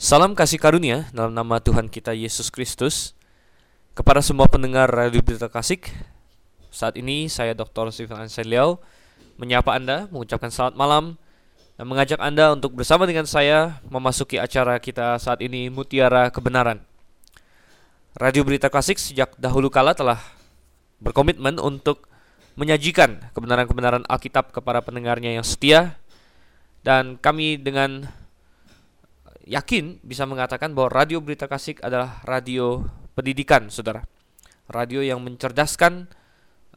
Salam kasih karunia dalam nama Tuhan kita Yesus Kristus kepada semua pendengar Radio Berita Kasih. Saat ini saya Dr. Steven Anseliau menyapa Anda, mengucapkan selamat malam dan mengajak Anda untuk bersama dengan saya memasuki acara kita saat ini Mutiara Kebenaran. Radio Berita Klasik sejak dahulu kala telah berkomitmen untuk menyajikan kebenaran-kebenaran Alkitab kepada pendengarnya yang setia dan kami dengan yakin bisa mengatakan bahwa Radio Berita Kasih adalah radio pendidikan, Saudara. Radio yang mencerdaskan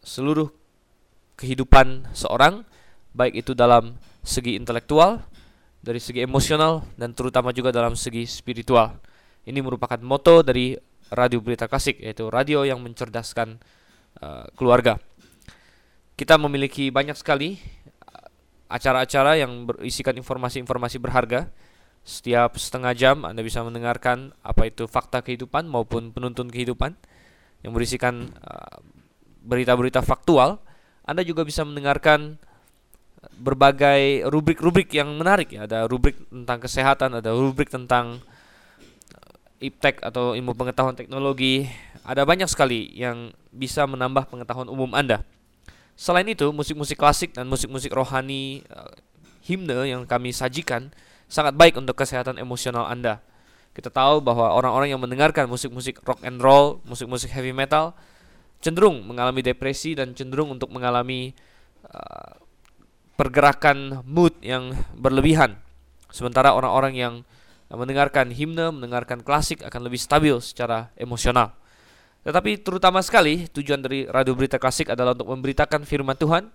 seluruh kehidupan seorang baik itu dalam segi intelektual, dari segi emosional dan terutama juga dalam segi spiritual. Ini merupakan moto dari Radio Berita Kasih yaitu radio yang mencerdaskan uh, keluarga. Kita memiliki banyak sekali uh, acara-acara yang berisikan informasi-informasi berharga. Setiap setengah jam Anda bisa mendengarkan apa itu fakta kehidupan maupun penuntun kehidupan yang berisikan uh, berita-berita uh, faktual. Anda juga bisa mendengarkan berbagai rubrik-rubrik yang menarik ya. Ada rubrik tentang kesehatan, ada rubrik tentang iptek atau ilmu pengetahuan teknologi. Ada banyak sekali yang bisa menambah pengetahuan umum Anda. Selain itu, musik-musik klasik dan musik-musik rohani uh, himne yang kami sajikan sangat baik untuk kesehatan emosional Anda. Kita tahu bahwa orang-orang yang mendengarkan musik-musik rock and roll, musik-musik heavy metal cenderung mengalami depresi dan cenderung untuk mengalami uh, pergerakan mood yang berlebihan. Sementara orang-orang yang mendengarkan himne, mendengarkan klasik akan lebih stabil secara emosional. Tetapi terutama sekali tujuan dari Radio Berita Klasik adalah untuk memberitakan firman Tuhan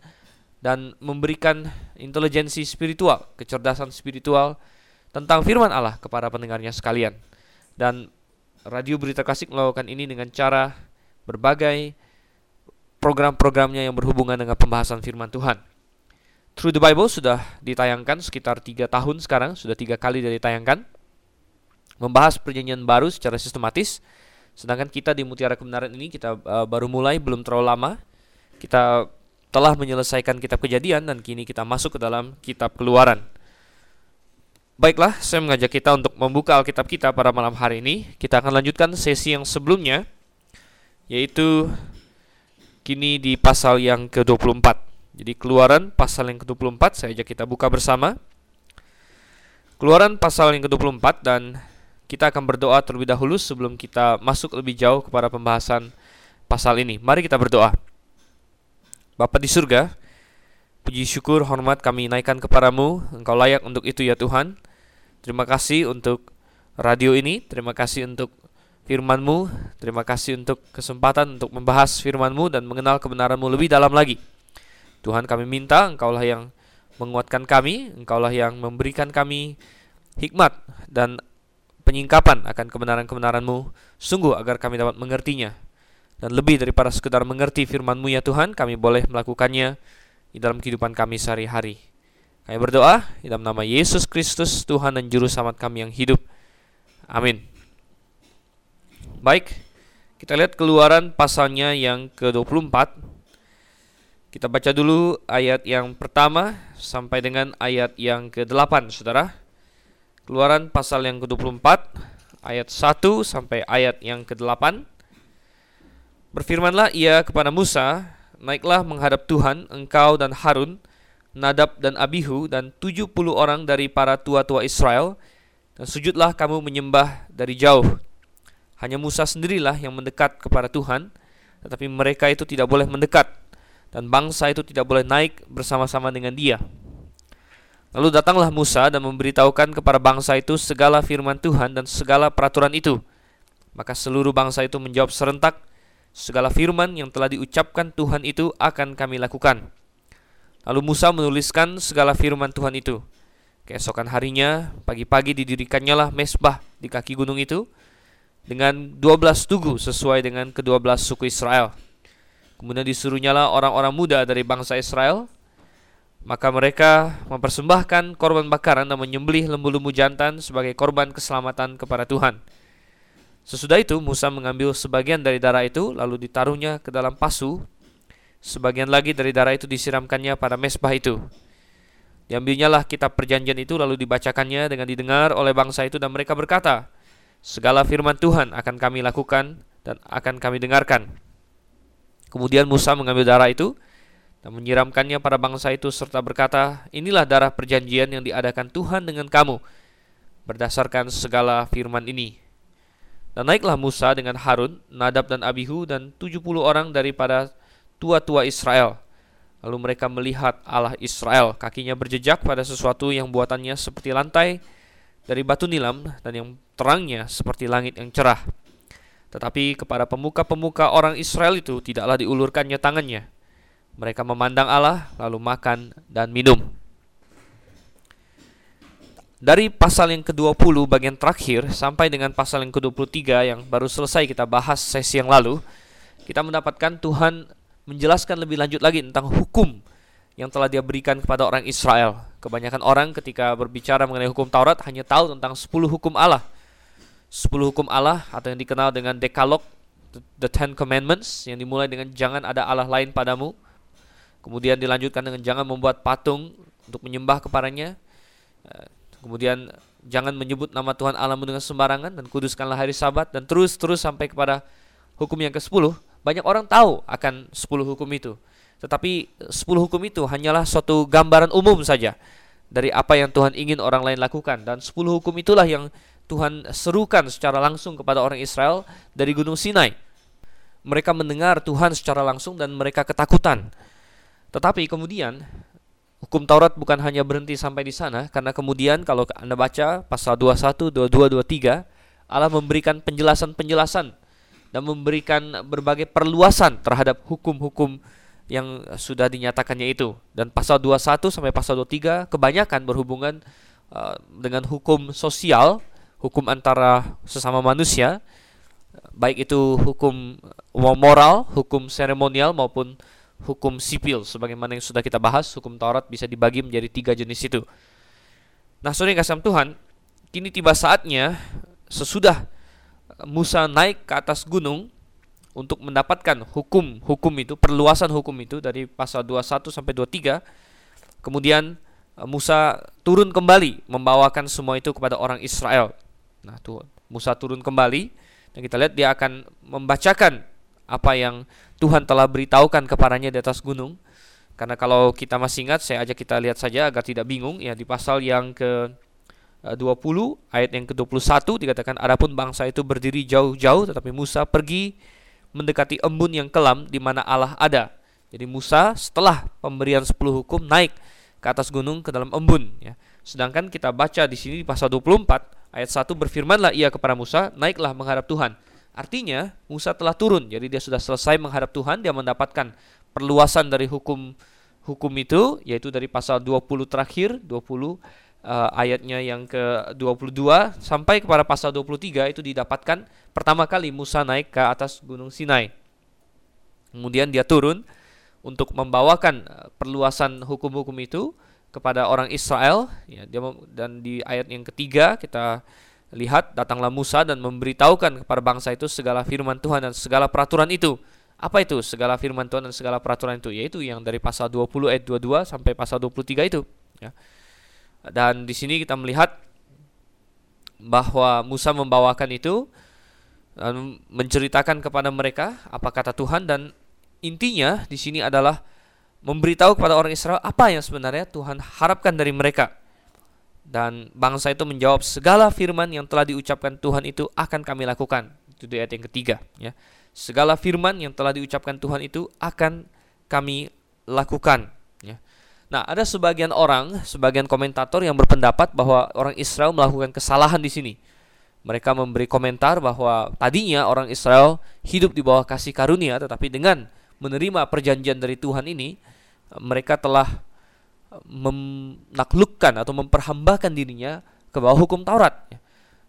dan memberikan intelijensi spiritual, kecerdasan spiritual tentang firman Allah kepada pendengarnya sekalian. Dan Radio Berita Klasik melakukan ini dengan cara berbagai program-programnya yang berhubungan dengan pembahasan firman Tuhan. Through the Bible sudah ditayangkan sekitar tiga tahun sekarang, sudah tiga kali dari ditayangkan membahas perjanjian baru secara sistematis. Sedangkan kita di Mutiara Kebenaran ini kita uh, baru mulai belum terlalu lama. Kita telah menyelesaikan kitab Kejadian dan kini kita masuk ke dalam kitab Keluaran. Baiklah, saya mengajak kita untuk membuka Alkitab kita pada malam hari ini. Kita akan lanjutkan sesi yang sebelumnya yaitu kini di pasal yang ke-24. Jadi Keluaran pasal yang ke-24 saya ajak kita buka bersama. Keluaran pasal yang ke-24 dan kita akan berdoa terlebih dahulu sebelum kita masuk lebih jauh kepada pembahasan pasal ini. Mari kita berdoa. Bapa di surga, puji syukur hormat kami naikkan kepadamu. Engkau layak untuk itu ya Tuhan. Terima kasih untuk radio ini. Terima kasih untuk firman-Mu. Terima kasih untuk kesempatan untuk membahas firman-Mu dan mengenal kebenaran-Mu lebih dalam lagi. Tuhan kami minta Engkaulah yang menguatkan kami, Engkaulah yang memberikan kami hikmat dan penyingkapan akan kebenaran-kebenaran-Mu, sungguh agar kami dapat mengertinya. Dan lebih daripada sekedar mengerti firman-Mu ya Tuhan, kami boleh melakukannya di dalam kehidupan kami sehari-hari. Kami berdoa di dalam nama Yesus Kristus, Tuhan dan Juru Selamat kami yang hidup. Amin. Baik, kita lihat keluaran pasalnya yang ke-24. Kita baca dulu ayat yang pertama sampai dengan ayat yang ke-8, saudara. Keluaran pasal yang ke-24 ayat 1 sampai ayat yang ke-8. Berfirmanlah ia kepada Musa, naiklah menghadap Tuhan engkau dan Harun, Nadab dan Abihu dan 70 orang dari para tua-tua Israel dan sujudlah kamu menyembah dari jauh. Hanya Musa sendirilah yang mendekat kepada Tuhan, tetapi mereka itu tidak boleh mendekat dan bangsa itu tidak boleh naik bersama-sama dengan dia. Lalu datanglah Musa dan memberitahukan kepada bangsa itu segala firman Tuhan dan segala peraturan itu. Maka seluruh bangsa itu menjawab serentak, segala firman yang telah diucapkan Tuhan itu akan kami lakukan. Lalu Musa menuliskan segala firman Tuhan itu. Keesokan harinya, pagi-pagi didirikannya lah mesbah di kaki gunung itu dengan 12 tugu sesuai dengan kedua belas suku Israel. Kemudian disuruhnyalah orang-orang muda dari bangsa Israel maka mereka mempersembahkan korban bakaran dan menyembelih lembu-lembu jantan sebagai korban keselamatan kepada Tuhan. Sesudah itu Musa mengambil sebagian dari darah itu lalu ditaruhnya ke dalam pasu. Sebagian lagi dari darah itu disiramkannya pada mesbah itu. Diambilnyalah kitab perjanjian itu lalu dibacakannya dengan didengar oleh bangsa itu dan mereka berkata, Segala firman Tuhan akan kami lakukan dan akan kami dengarkan. Kemudian Musa mengambil darah itu dan menyiramkannya pada bangsa itu serta berkata, Inilah darah perjanjian yang diadakan Tuhan dengan kamu berdasarkan segala firman ini. Dan naiklah Musa dengan Harun, Nadab dan Abihu dan 70 orang daripada tua-tua Israel Lalu mereka melihat Allah Israel, kakinya berjejak pada sesuatu yang buatannya seperti lantai dari batu nilam dan yang terangnya seperti langit yang cerah. Tetapi kepada pemuka-pemuka orang Israel itu tidaklah diulurkannya tangannya. Mereka memandang Allah, lalu makan dan minum. Dari pasal yang ke-20 bagian terakhir sampai dengan pasal yang ke-23 yang baru selesai kita bahas sesi yang lalu, kita mendapatkan Tuhan menjelaskan lebih lanjut lagi tentang hukum yang telah dia berikan kepada orang Israel. Kebanyakan orang ketika berbicara mengenai hukum Taurat hanya tahu tentang 10 hukum Allah. 10 hukum Allah atau yang dikenal dengan Decalogue, the Ten Commandments yang dimulai dengan jangan ada Allah lain padamu. Kemudian dilanjutkan dengan jangan membuat patung untuk menyembah kepadanya. Kemudian jangan menyebut nama Tuhan Allahmu dengan sembarangan dan kuduskanlah hari Sabat dan terus terus sampai kepada hukum yang ke-10 banyak orang tahu akan 10 hukum itu. Tetapi 10 hukum itu hanyalah suatu gambaran umum saja dari apa yang Tuhan ingin orang lain lakukan dan 10 hukum itulah yang Tuhan serukan secara langsung kepada orang Israel dari Gunung Sinai. Mereka mendengar Tuhan secara langsung dan mereka ketakutan. Tetapi kemudian hukum Taurat bukan hanya berhenti sampai di sana karena kemudian kalau Anda baca pasal 21, 22, 23 Allah memberikan penjelasan-penjelasan dan memberikan berbagai perluasan terhadap hukum-hukum yang sudah dinyatakannya itu. Dan pasal 21 sampai pasal 23 kebanyakan berhubungan uh, dengan hukum sosial, hukum antara sesama manusia, baik itu hukum moral, hukum seremonial maupun hukum sipil sebagaimana yang sudah kita bahas, hukum Taurat bisa dibagi menjadi tiga jenis itu. Nah, saudara kasih Tuhan, kini tiba saatnya sesudah Musa naik ke atas gunung untuk mendapatkan hukum-hukum itu, perluasan hukum itu dari pasal 21 sampai 23. Kemudian eh, Musa turun kembali membawakan semua itu kepada orang Israel. Nah, tuh Musa turun kembali dan kita lihat dia akan membacakan apa yang Tuhan telah beritahukan kepadanya di atas gunung. Karena kalau kita masih ingat, saya ajak kita lihat saja agar tidak bingung ya di pasal yang ke 20 eh, ayat yang ke-21 dikatakan adapun bangsa itu berdiri jauh-jauh tetapi Musa pergi mendekati embun yang kelam di mana Allah ada. Jadi Musa setelah pemberian 10 hukum naik ke atas gunung ke dalam embun ya. Sedangkan kita baca di sini di pasal 24 ayat 1 berfirmanlah ia kepada Musa, naiklah menghadap Tuhan. Artinya Musa telah turun. Jadi dia sudah selesai menghadap Tuhan, dia mendapatkan perluasan dari hukum hukum itu yaitu dari pasal 20 terakhir 20 uh, ayatnya yang ke-22 sampai kepada pasal 23 itu didapatkan pertama kali Musa naik ke atas gunung Sinai. Kemudian dia turun untuk membawakan eh, perluasan hukum-hukum itu kepada orang Israel ya dia dan di ayat yang ketiga kita lihat datanglah Musa dan memberitahukan kepada bangsa itu segala firman Tuhan dan segala peraturan itu. Apa itu segala firman Tuhan dan segala peraturan itu? Yaitu yang dari pasal 20 ayat 22 sampai pasal 23 itu ya. Dan di sini kita melihat bahwa Musa membawakan itu dan menceritakan kepada mereka apa kata Tuhan dan intinya di sini adalah memberitahu kepada orang Israel apa yang sebenarnya Tuhan harapkan dari mereka. Dan bangsa itu menjawab segala firman yang telah diucapkan Tuhan itu akan kami lakukan. Itu di ayat yang ketiga ya. Segala firman yang telah diucapkan Tuhan itu akan kami lakukan ya. Nah, ada sebagian orang, sebagian komentator yang berpendapat bahwa orang Israel melakukan kesalahan di sini. Mereka memberi komentar bahwa tadinya orang Israel hidup di bawah kasih karunia, tetapi dengan menerima perjanjian dari Tuhan ini, mereka telah menaklukkan atau memperhambakan dirinya ke bawah hukum Taurat.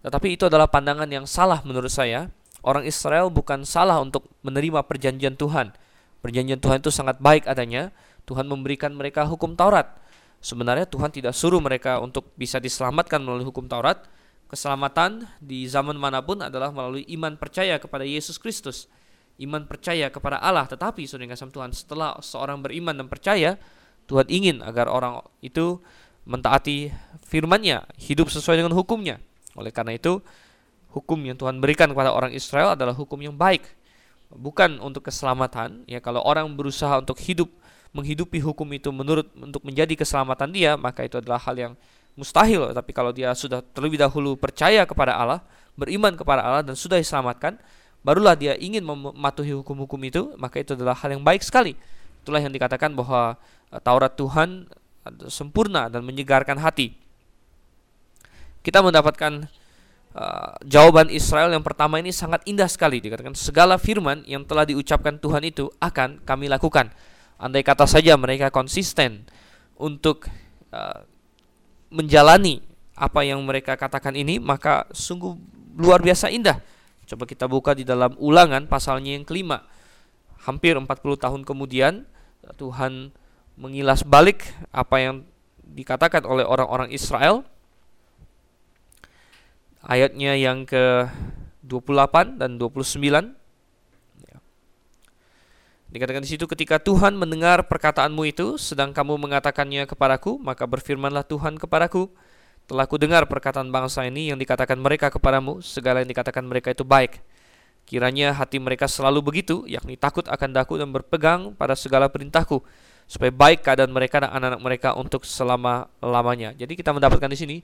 Tetapi itu adalah pandangan yang salah menurut saya. Orang Israel bukan salah untuk menerima perjanjian Tuhan. Perjanjian Tuhan itu sangat baik adanya, Tuhan memberikan mereka hukum Taurat. Sebenarnya Tuhan tidak suruh mereka untuk bisa diselamatkan melalui hukum Taurat. Keselamatan di zaman mana pun adalah melalui iman percaya kepada Yesus Kristus. Iman percaya kepada Allah. Tetapi saudara Tuhan, setelah seorang beriman dan percaya, Tuhan ingin agar orang itu mentaati firman-Nya, hidup sesuai dengan hukumnya. Oleh karena itu, hukum yang Tuhan berikan kepada orang Israel adalah hukum yang baik, bukan untuk keselamatan. Ya, kalau orang berusaha untuk hidup menghidupi hukum itu menurut untuk menjadi keselamatan dia, maka itu adalah hal yang mustahil. Tapi kalau dia sudah terlebih dahulu percaya kepada Allah, beriman kepada Allah dan sudah diselamatkan, barulah dia ingin mematuhi hukum-hukum itu, maka itu adalah hal yang baik sekali. Itulah yang dikatakan bahwa eh, Taurat Tuhan sempurna dan menyegarkan hati. Kita mendapatkan uh, jawaban Israel yang pertama ini sangat indah sekali dikatakan segala firman yang telah diucapkan Tuhan itu akan kami lakukan. Andai kata saja mereka konsisten untuk uh, menjalani apa yang mereka katakan ini, maka sungguh luar biasa indah. Coba kita buka di dalam ulangan pasalnya yang kelima. Hampir 40 tahun kemudian Tuhan mengilas balik apa yang dikatakan oleh orang-orang Israel. Ayatnya yang ke 28 dan 29 Dikatakan di situ ketika Tuhan mendengar perkataanmu itu sedang kamu mengatakannya kepadaku maka berfirmanlah Tuhan kepadaku telah ku dengar perkataan bangsa ini yang dikatakan mereka kepadamu segala yang dikatakan mereka itu baik kiranya hati mereka selalu begitu yakni takut akan daku dan berpegang pada segala perintahku supaya baik keadaan mereka dan anak-anak mereka untuk selama-lamanya. Jadi kita mendapatkan di sini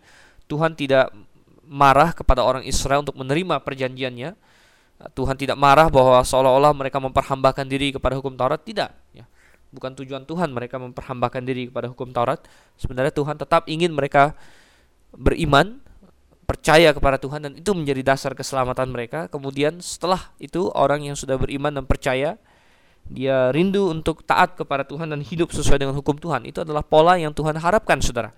Tuhan tidak marah kepada orang Israel untuk menerima perjanjiannya. Tuhan tidak marah bahwa seolah-olah mereka memperhambakan diri kepada hukum Taurat. Tidak ya. Bukan tujuan Tuhan mereka memperhambakan diri kepada hukum Taurat. Sebenarnya Tuhan tetap ingin mereka beriman percaya kepada Tuhan dan itu menjadi dasar keselamatan mereka kemudian setelah itu orang yang sudah beriman dan percaya dia rindu untuk taat kepada Tuhan dan hidup sesuai dengan hukum Tuhan itu adalah pola yang Tuhan harapkan saudara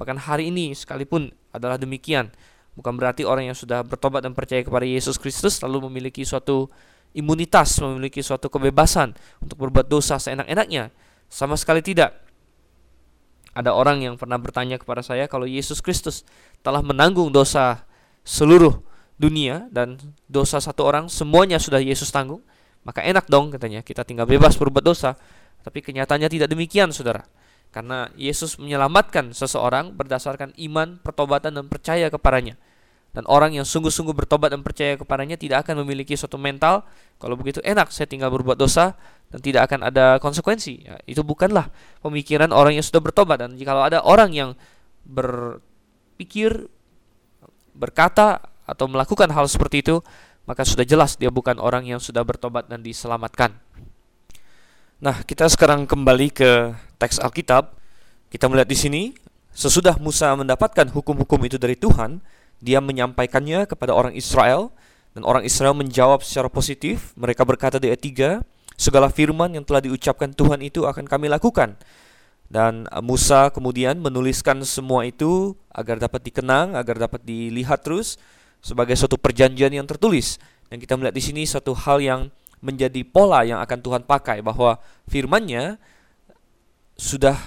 bahkan hari ini sekalipun adalah demikian Bukan berarti orang yang sudah bertobat dan percaya kepada Yesus Kristus lalu memiliki suatu imunitas, memiliki suatu kebebasan untuk berbuat dosa seenak-enaknya. Sama sekali tidak. Ada orang yang pernah bertanya kepada saya kalau Yesus Kristus telah menanggung dosa seluruh dunia dan dosa satu orang semuanya sudah Yesus tanggung, maka enak dong katanya kita tinggal bebas berbuat dosa. Tapi kenyataannya tidak demikian, Saudara. Karena Yesus menyelamatkan seseorang berdasarkan iman, pertobatan dan percaya kepadanya. Dan orang yang sungguh-sungguh bertobat dan percaya kepadanya tidak akan memiliki suatu mental kalau begitu enak saya tinggal berbuat dosa dan tidak akan ada konsekuensi. Ya, itu bukanlah pemikiran orang yang sudah bertobat dan jika ada orang yang berpikir berkata atau melakukan hal seperti itu, maka sudah jelas dia bukan orang yang sudah bertobat dan diselamatkan. Nah, kita sekarang kembali ke teks Alkitab. Kita melihat di sini, sesudah Musa mendapatkan hukum-hukum itu dari Tuhan, dia menyampaikannya kepada orang Israel dan orang Israel menjawab secara positif. Mereka berkata di ayat 3, segala firman yang telah diucapkan Tuhan itu akan kami lakukan. Dan Musa kemudian menuliskan semua itu agar dapat dikenang, agar dapat dilihat terus sebagai suatu perjanjian yang tertulis. Dan kita melihat di sini satu hal yang menjadi pola yang akan Tuhan pakai bahwa firman-Nya sudah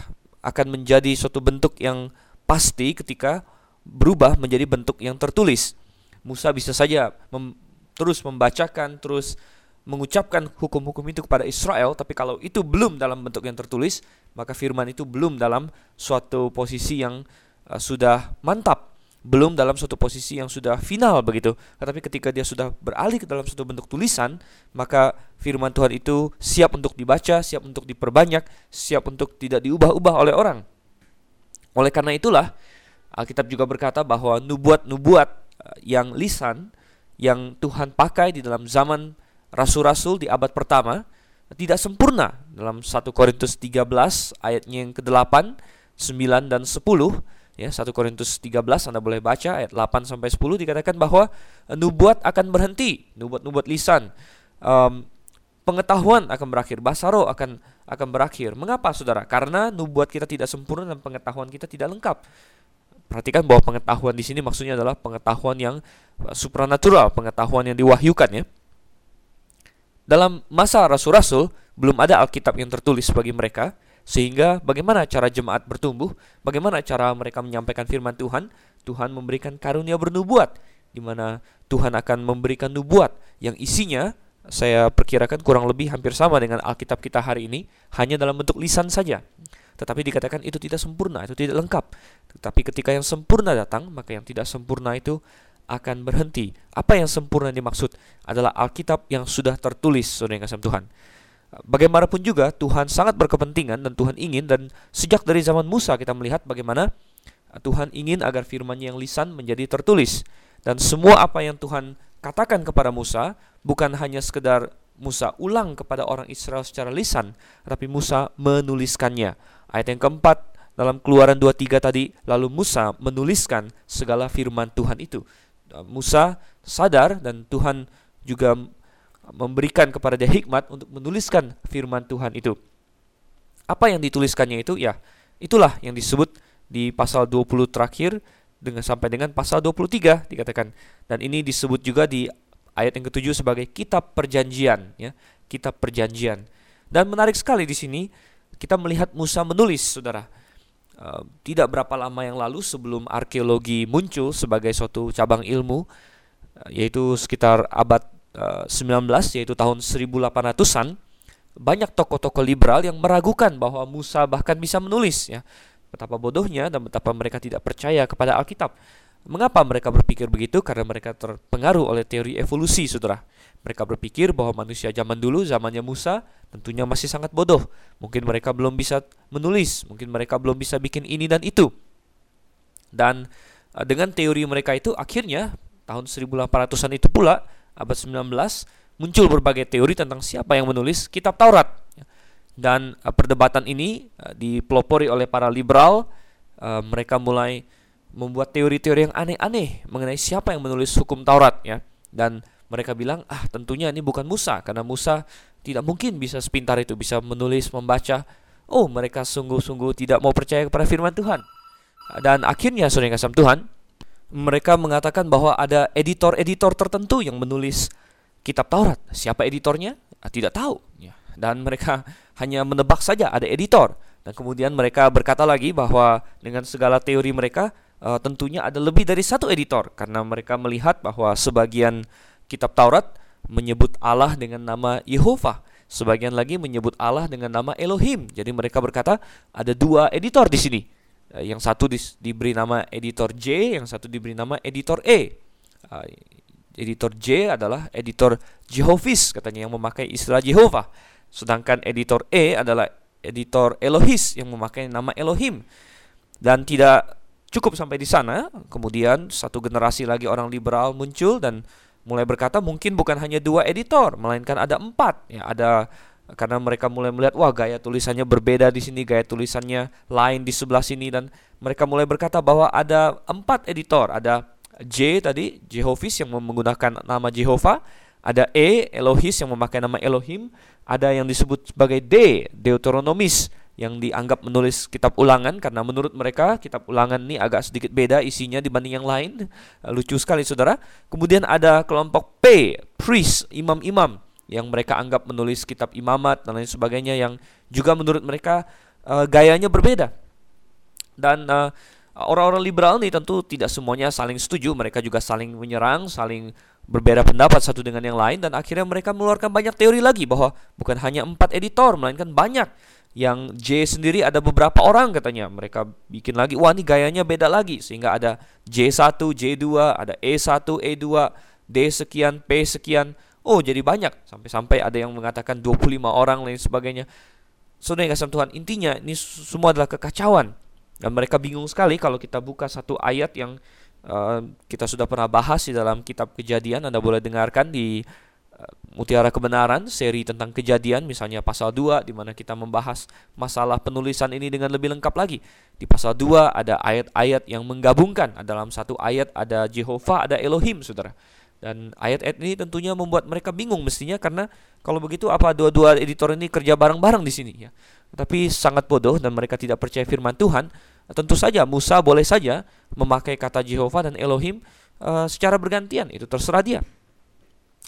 akan menjadi suatu bentuk yang pasti ketika berubah menjadi bentuk yang tertulis. Musa bisa saja mem terus membacakan, terus mengucapkan hukum-hukum itu kepada Israel, tapi kalau itu belum dalam bentuk yang tertulis, maka firman itu belum dalam suatu posisi yang uh, sudah mantap belum dalam suatu posisi yang sudah final begitu. Tetapi ketika dia sudah beralih ke dalam suatu bentuk tulisan, maka firman Tuhan itu siap untuk dibaca, siap untuk diperbanyak, siap untuk tidak diubah-ubah oleh orang. Oleh karena itulah Alkitab juga berkata bahwa nubuat-nubuat eh, yang lisan yang Tuhan pakai di dalam zaman rasul-rasul di abad pertama tidak sempurna dalam 1 Korintus 13 ayatnya yang ke-8, 9 dan 10 Ya, 1 Korintus 13 Anda boleh baca ayat 8 sampai 10 dikatakan bahwa eh, nubuat akan berhenti, nubuat-nubuat lisan. Um, pengetahuan akan berakhir, basaro akan akan berakhir. Mengapa Saudara? Karena nubuat kita tidak sempurna dan pengetahuan kita tidak lengkap. Perhatikan bahwa pengetahuan di sini maksudnya adalah pengetahuan yang eh, supranatural, pengetahuan yang diwahyukan ya. Dalam masa rasul-rasul belum ada Alkitab yang tertulis bagi mereka, sehingga bagaimana cara jemaat bertumbuh? Bagaimana cara mereka menyampaikan firman Tuhan? Tuhan memberikan karunia bernubuat di mana Tuhan akan memberikan nubuat yang isinya saya perkirakan kurang lebih hampir sama dengan Alkitab kita hari ini, hanya dalam bentuk lisan saja. Tetapi dikatakan itu tidak sempurna, itu tidak lengkap. Tetapi ketika yang sempurna datang, maka yang tidak sempurna itu akan berhenti. Apa yang sempurna dimaksud adalah Alkitab yang sudah tertulis, saudara yang kasih Tuhan. Bagaimanapun juga Tuhan sangat berkepentingan dan Tuhan ingin dan sejak dari zaman Musa kita melihat bagaimana Tuhan ingin agar firman-Nya yang lisan menjadi tertulis dan semua apa yang Tuhan katakan kepada Musa bukan hanya sekedar Musa ulang kepada orang Israel secara lisan, tapi Musa menuliskannya. Ayat yang keempat dalam Keluaran 23 tadi, lalu Musa menuliskan segala firman Tuhan itu. Musa sadar dan Tuhan juga memberikan kepada dia hikmat untuk menuliskan firman Tuhan itu. Apa yang dituliskannya itu? Ya, itulah yang disebut di pasal 20 terakhir dengan sampai dengan pasal 23 dikatakan. Dan ini disebut juga di ayat yang ketujuh sebagai kitab perjanjian, ya, kitab perjanjian. Dan menarik sekali di sini kita melihat Musa menulis, Saudara. Uh, tidak berapa lama yang lalu sebelum arkeologi muncul sebagai suatu cabang ilmu, uh, yaitu sekitar abad 19 eh, yaitu tahun 1800-an banyak tokoh-tokoh liberal yang meragukan bahwa Musa bahkan bisa menulis ya. Betapa bodohnya dan betapa mereka tidak percaya kepada Alkitab. Mengapa mereka berpikir begitu? Karena mereka terpengaruh oleh teori evolusi, Saudara. Mereka berpikir bahwa manusia zaman dulu, zamannya Musa, tentunya masih sangat bodoh. Mungkin mereka belum bisa menulis, mungkin mereka belum bisa bikin ini dan itu. Dan eh, dengan teori mereka itu akhirnya tahun 1800-an itu pula abad 19 muncul berbagai teori tentang siapa yang menulis kitab Taurat. Dan uh, perdebatan ini uh, dipelopori oleh para liberal. Mereka mulai membuat teori-teori yang aneh-aneh mengenai siapa yang menulis hukum Taurat ya. Dan mereka bilang, "Ah, tentunya ini bukan Musa karena Musa tidak mungkin bisa sepintar itu bisa menulis, membaca." Oh, mereka sungguh-sungguh tidak mau percaya kepada firman Tuhan. Dan akhirnya saudara kasih Tuhan, mereka mengatakan bahwa ada editor-editor tertentu yang menulis kitab Taurat. Siapa editornya? Ah, tidak tahu. Ya. Dan mereka hanya menebak saja ada editor. Dan kemudian mereka berkata lagi bahwa dengan segala teori mereka uh, tentunya ada lebih dari satu editor karena mereka melihat bahwa sebagian kitab Taurat menyebut Allah dengan nama Yehova, sebagian lagi menyebut Allah dengan nama Elohim. Jadi mereka berkata ada dua editor di sini. Eh, yang satu di, diberi nama editor J, yang satu diberi nama editor E. Uh, editor J adalah editor Jehovis katanya yang memakai istilah Jehovah. Sedangkan editor E adalah editor Elohis yang memakai nama Elohim. Dan tidak cukup sampai di sana, kemudian satu generasi lagi orang liberal muncul dan mulai berkata mungkin bukan hanya dua editor, melainkan ada empat. Ya, ada karena mereka mulai melihat wah gaya tulisannya berbeda di sini gaya tulisannya lain di sebelah sini dan mereka mulai berkata bahwa ada empat editor. Ada J tadi Jehovis yang menggunakan nama Jehovah. Ada E Elohis yang memakai nama Elohim. Ada yang disebut sebagai D Deuteronomis yang dianggap menulis kitab ulangan karena menurut mereka kitab ulangan ini agak sedikit beda isinya dibanding yang lain. Lucu sekali saudara. Kemudian ada kelompok P priest imam-imam yang mereka anggap menulis kitab imamat dan lain sebagainya yang juga menurut mereka uh, gayanya berbeda. Dan uh, orang-orang liberal ini tentu tidak semuanya saling setuju, mereka juga saling menyerang, saling berbeda pendapat satu dengan yang lain. Dan akhirnya mereka mengeluarkan banyak teori lagi bahwa bukan hanya empat editor melainkan banyak yang J sendiri ada beberapa orang katanya. Mereka bikin lagi. Wah ini gayanya beda lagi. Sehingga ada J1, J2, ada E1, E2, D sekian, P sekian. Oh jadi banyak. Sampai-sampai ada yang mengatakan 25 orang lain sebagainya. Saudara yang kasih intinya ini semua adalah kekacauan. Dan mereka bingung sekali kalau kita buka satu ayat yang uh, kita sudah pernah bahas di dalam kitab Kejadian. Anda boleh dengarkan di Mutiara Kebenaran seri tentang kejadian misalnya pasal 2 di mana kita membahas masalah penulisan ini dengan lebih lengkap lagi. Di pasal 2 ada ayat-ayat yang menggabungkan. Dalam satu ayat ada Jehovah, ada Elohim, Saudara. Dan ayat-ayat ini tentunya membuat mereka bingung mestinya karena kalau begitu apa dua-dua editor ini kerja bareng-bareng di sini ya. Tapi sangat bodoh dan mereka tidak percaya firman Tuhan. Tentu saja Musa boleh saja memakai kata Jehovah dan Elohim uh, secara bergantian, itu terserah dia.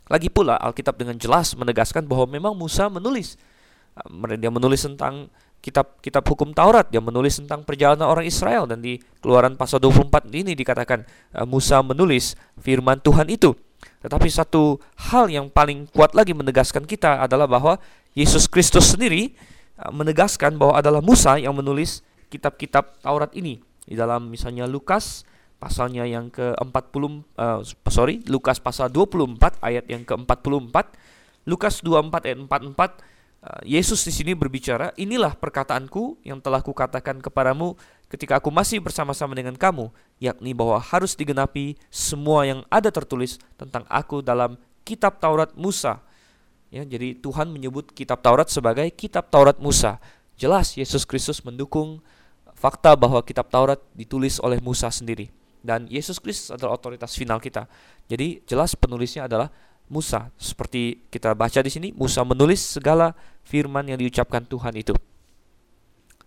Lagi pula Alkitab dengan jelas menegaskan bahwa memang Musa menulis uh, dia menulis tentang kitab kitab hukum Taurat, dia menulis tentang perjalanan orang Israel dan di Keluaran pasal 24 ini dikatakan uh, Musa menulis firman Tuhan itu. Tetapi satu hal yang paling kuat lagi menegaskan kita adalah bahwa Yesus Kristus sendiri uh, menegaskan bahwa adalah Musa yang menulis kitab-kitab Taurat ini. Di dalam misalnya Lukas pasalnya yang ke-40 uh, sorry, Lukas pasal 24 ayat yang ke-44, Lukas 24 ayat 44 uh, Yesus di sini berbicara, inilah perkataanku yang telah kukatakan kepadamu ketika aku masih bersama-sama dengan kamu, yakni bahwa harus digenapi semua yang ada tertulis tentang aku dalam kitab Taurat Musa. Ya, jadi Tuhan menyebut kitab Taurat sebagai kitab Taurat Musa. Jelas Yesus Kristus mendukung fakta bahwa kitab Taurat ditulis oleh Musa sendiri dan Yesus Kristus adalah otoritas final kita. Jadi jelas penulisnya adalah Musa. Seperti kita baca di sini, Musa menulis segala firman yang diucapkan Tuhan itu.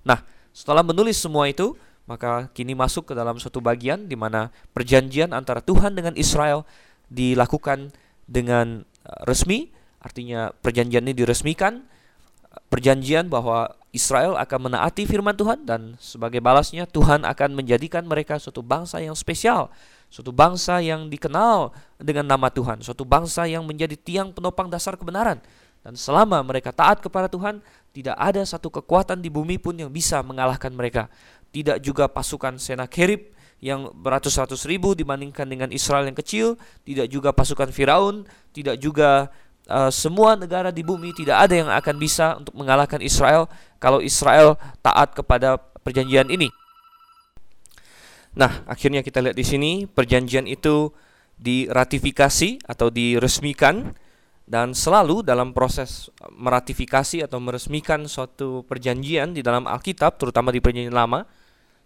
Nah, setelah menulis semua itu, maka kini masuk ke dalam suatu bagian di mana perjanjian antara Tuhan dengan Israel dilakukan dengan uh, resmi, artinya perjanjian ini diresmikan, perjanjian bahwa Israel akan menaati firman Tuhan dan sebagai balasnya Tuhan akan menjadikan mereka suatu bangsa yang spesial, suatu bangsa yang dikenal dengan nama Tuhan, suatu bangsa yang menjadi tiang penopang dasar kebenaran. Dan selama mereka taat kepada Tuhan, tidak ada satu kekuatan di bumi pun yang bisa mengalahkan mereka. Tidak juga pasukan Senakerib yang beratus-ratus ribu dibandingkan dengan Israel yang kecil, tidak juga pasukan Firaun, tidak juga uh, semua negara di bumi tidak ada yang akan bisa untuk mengalahkan Israel kalau Israel taat kepada perjanjian ini. Nah, akhirnya kita lihat di sini perjanjian itu diratifikasi atau diresmikan dan selalu dalam proses meratifikasi atau meresmikan suatu perjanjian di dalam Alkitab terutama di perjanjian lama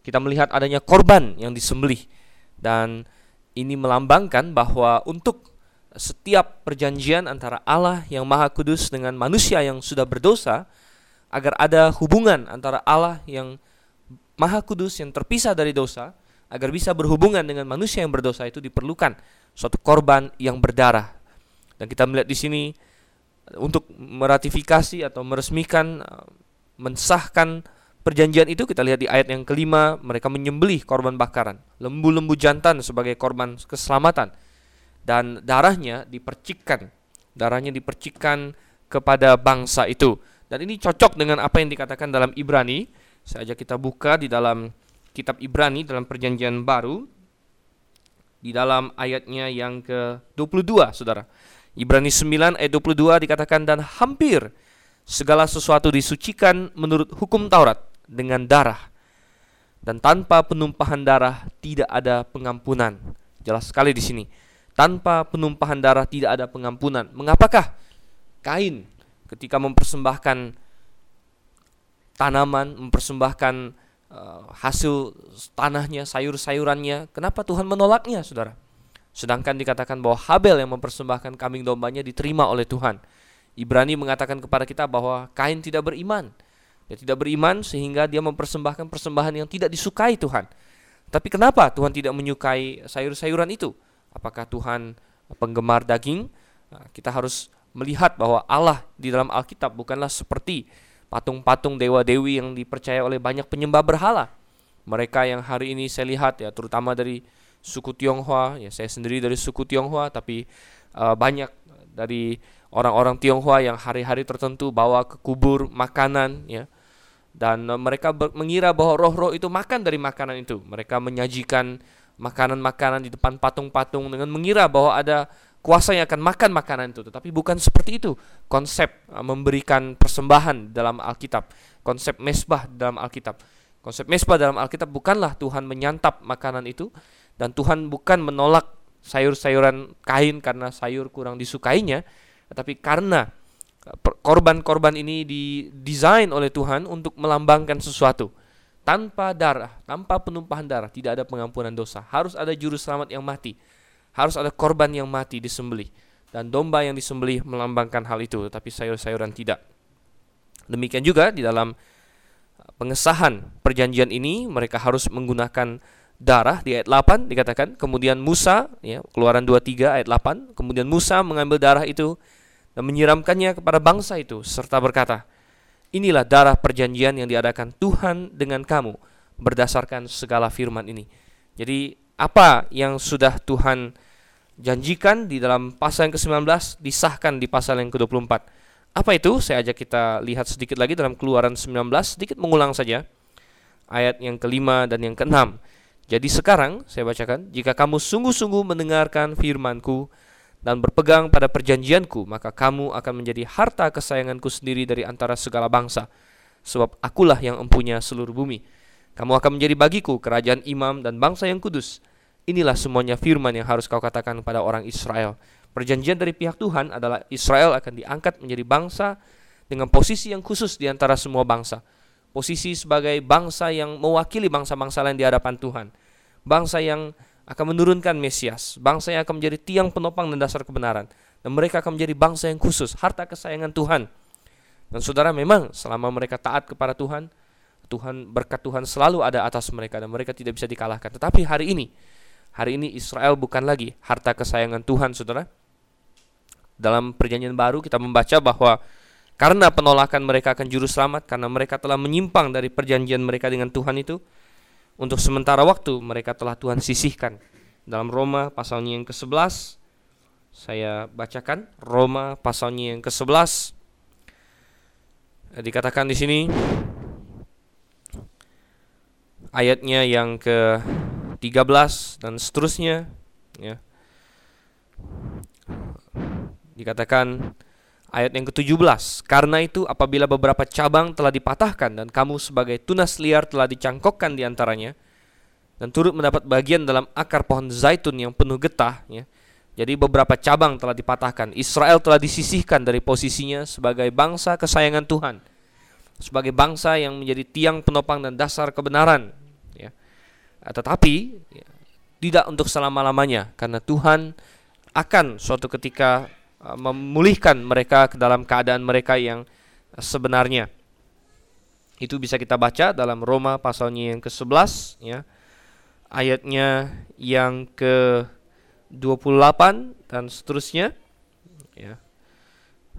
kita melihat adanya korban yang disembelih dan ini melambangkan bahwa untuk setiap perjanjian antara Allah yang Maha Kudus dengan manusia yang sudah berdosa agar ada hubungan antara Allah yang Maha Kudus yang terpisah dari dosa agar bisa berhubungan dengan manusia yang berdosa itu diperlukan suatu korban yang berdarah. Dan kita melihat di sini untuk meratifikasi atau meresmikan mensahkan perjanjian itu kita lihat di ayat yang kelima mereka menyembelih korban bakaran lembu-lembu jantan sebagai korban keselamatan dan darahnya dipercikkan. Darahnya dipercikkan kepada bangsa itu. Dan ini cocok dengan apa yang dikatakan dalam Ibrani. Saya ajak kita buka di dalam kitab Ibrani dalam perjanjian baru di dalam ayatnya yang ke-22, Saudara. Ibrani 9 ayat 22 dikatakan dan hampir segala sesuatu disucikan menurut hukum Taurat dengan darah. Dan tanpa penumpahan darah tidak ada pengampunan. Jelas sekali di sini tanpa penumpahan darah tidak ada pengampunan. Mengapakah Kain ketika mempersembahkan tanaman, mempersembahkan uh, hasil tanahnya, sayur-sayurannya, kenapa Tuhan menolaknya, Saudara? Sedangkan dikatakan bahwa Habel yang mempersembahkan kambing dombanya diterima oleh Tuhan. Ibrani mengatakan kepada kita bahwa Kain tidak beriman. Dia tidak beriman sehingga dia mempersembahkan persembahan yang tidak disukai Tuhan. Tapi kenapa Tuhan tidak menyukai sayur-sayuran itu? Apakah Tuhan penggemar daging? Nah, kita harus melihat bahwa Allah di dalam Alkitab bukanlah seperti patung-patung dewa-dewi yang dipercaya oleh banyak penyembah berhala. Mereka yang hari ini saya lihat ya terutama dari suku Tionghoa, ya saya sendiri dari suku Tionghoa tapi uh, banyak dari orang-orang Tionghoa yang hari-hari tertentu bawa ke kubur makanan ya. Dan uh, mereka mengira bahwa roh-roh itu makan dari makanan itu. Mereka menyajikan makanan-makanan di depan patung-patung dengan mengira bahwa ada kuasa yang akan makan makanan itu. Tetapi bukan seperti itu. Konsep uh, memberikan persembahan dalam Alkitab. Konsep mesbah dalam Alkitab. Konsep mesbah dalam Alkitab bukanlah Tuhan menyantap makanan itu dan Tuhan bukan menolak sayur-sayuran kain karena sayur kurang disukainya tetapi karena uh, korban-korban ini didesain oleh Tuhan untuk melambangkan sesuatu tanpa darah, tanpa penumpahan darah tidak ada pengampunan dosa. Harus ada juru selamat yang mati. Harus ada korban yang mati disembelih. Dan domba yang disembelih melambangkan hal itu, tapi sayur-sayuran tidak. Demikian juga di dalam uh, pengesahan perjanjian ini mereka harus menggunakan darah di ayat 8 dikatakan kemudian Musa ya Keluaran 23 ayat 8 kemudian Musa mengambil darah itu dan menyiramkannya kepada bangsa itu serta berkata Inilah darah perjanjian yang diadakan Tuhan dengan kamu berdasarkan segala firman ini. Jadi apa yang sudah Tuhan janjikan di dalam pasal yang ke-19 disahkan di pasal yang ke-24. Apa itu? Saya ajak kita lihat sedikit lagi dalam Keluaran 19, sedikit mengulang saja ayat yang kelima dan yang keenam. Jadi sekarang saya bacakan, jika kamu sungguh-sungguh mendengarkan firmanku dan berpegang pada perjanjianku, maka kamu akan menjadi harta kesayanganku sendiri dari antara segala bangsa, sebab akulah yang empunya seluruh bumi. Kamu akan menjadi bagiku kerajaan imam dan bangsa yang kudus. Inilah semuanya firman yang harus kau katakan pada orang Israel. Perjanjian dari pihak Tuhan adalah Israel akan diangkat menjadi bangsa dengan posisi yang khusus di antara semua bangsa. Posisi sebagai bangsa yang mewakili bangsa-bangsa lain di hadapan Tuhan. Bangsa yang akan menurunkan Mesias, bangsa yang akan menjadi tiang penopang dan dasar kebenaran. Dan mereka akan menjadi bangsa yang khusus, harta kesayangan Tuhan. Dan saudara memang selama mereka taat kepada Tuhan, Tuhan berkat Tuhan selalu ada atas mereka dan mereka tidak bisa dikalahkan. Tetapi hari ini, hari ini Israel bukan lagi harta kesayangan Tuhan, saudara dalam perjanjian baru kita membaca bahwa karena penolakan mereka akan juru selamat karena mereka telah menyimpang dari perjanjian mereka dengan Tuhan itu untuk sementara waktu mereka telah Tuhan sisihkan. Dalam Roma pasalnya yang ke-11 saya bacakan. Roma pasalnya yang ke-11 dikatakan di sini ayatnya yang ke-13 dan seterusnya ya. Dikatakan ayat yang ke-17, karena itu apabila beberapa cabang telah dipatahkan dan kamu sebagai tunas liar telah dicangkokkan di antaranya dan turut mendapat bagian dalam akar pohon zaitun yang penuh getah ya. Jadi beberapa cabang telah dipatahkan. Israel telah disisihkan dari posisinya sebagai bangsa kesayangan Tuhan. Sebagai bangsa yang menjadi tiang penopang dan dasar kebenaran ya. Tetapi ya, tidak untuk selama-lamanya karena Tuhan akan suatu ketika memulihkan mereka ke dalam keadaan mereka yang sebenarnya. Itu bisa kita baca dalam Roma pasalnya yang ke-11 ya. Ayatnya yang ke-28 dan seterusnya ya.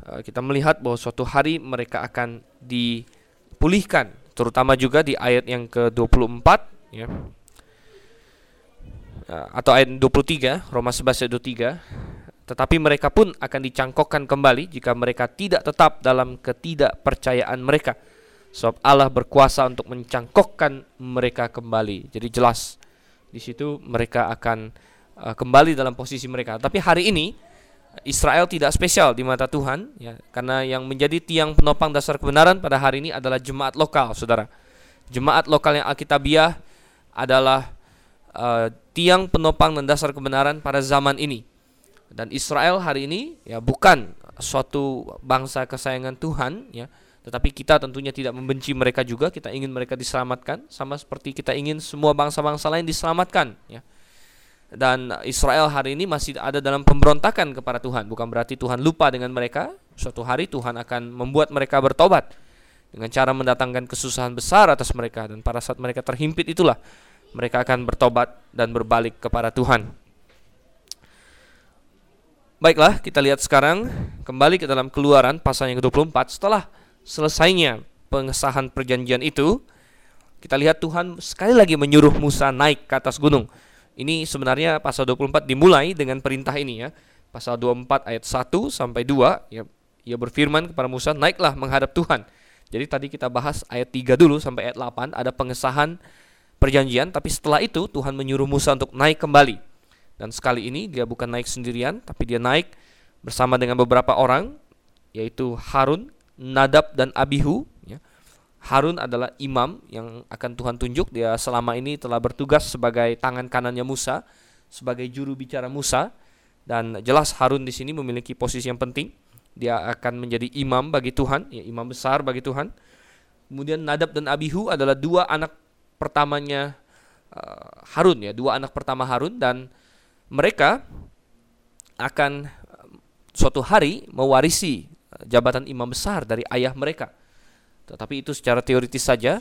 Uh, kita melihat bahwa suatu hari mereka akan dipulihkan, terutama juga di ayat yang ke-24 ya. Uh, atau ayat 23, Roma 11 ayat 23 tetapi mereka pun akan dicangkokkan kembali jika mereka tidak tetap dalam ketidakpercayaan mereka. Sebab Allah berkuasa untuk mencangkokkan mereka kembali. Jadi jelas di situ mereka akan uh, kembali dalam posisi mereka. Tapi hari ini Israel tidak spesial di mata Tuhan ya karena yang menjadi tiang penopang dasar kebenaran pada hari ini adalah jemaat lokal, Saudara. Jemaat lokal yang Alkitabiah adalah uh, tiang penopang dan dasar kebenaran pada zaman ini dan Israel hari ini ya bukan suatu bangsa kesayangan Tuhan ya, tetapi kita tentunya tidak membenci mereka juga, kita ingin mereka diselamatkan sama seperti kita ingin semua bangsa-bangsa lain diselamatkan ya. Dan Israel hari ini masih ada dalam pemberontakan kepada Tuhan, bukan berarti Tuhan lupa dengan mereka. Suatu hari Tuhan akan membuat mereka bertobat dengan cara mendatangkan kesusahan besar atas mereka dan pada saat mereka terhimpit itulah mereka akan bertobat dan berbalik kepada Tuhan. Baiklah, kita lihat sekarang kembali ke dalam keluaran pasal yang ke-24 setelah selesainya pengesahan perjanjian itu kita lihat Tuhan sekali lagi menyuruh Musa naik ke atas gunung. Ini sebenarnya pasal 24 dimulai dengan perintah ini ya. Pasal 24 ayat 1 sampai 2 ya ia berfirman kepada Musa, "Naiklah menghadap Tuhan." Jadi tadi kita bahas ayat 3 dulu sampai ayat 8 ada pengesahan perjanjian, tapi setelah itu Tuhan menyuruh Musa untuk naik kembali dan sekali ini dia bukan naik sendirian, tapi dia naik bersama dengan beberapa orang, yaitu Harun, Nadab, dan Abihu. Ya. Harun adalah imam yang akan Tuhan tunjuk. Dia selama ini telah bertugas sebagai tangan kanannya Musa, sebagai juru bicara Musa. Dan jelas Harun di sini memiliki posisi yang penting. Dia akan menjadi imam bagi Tuhan, ya, imam besar bagi Tuhan. Kemudian Nadab dan Abihu adalah dua anak pertamanya uh, Harun ya, dua anak pertama Harun dan mereka akan suatu hari mewarisi jabatan imam besar dari ayah mereka. Tetapi itu secara teoritis saja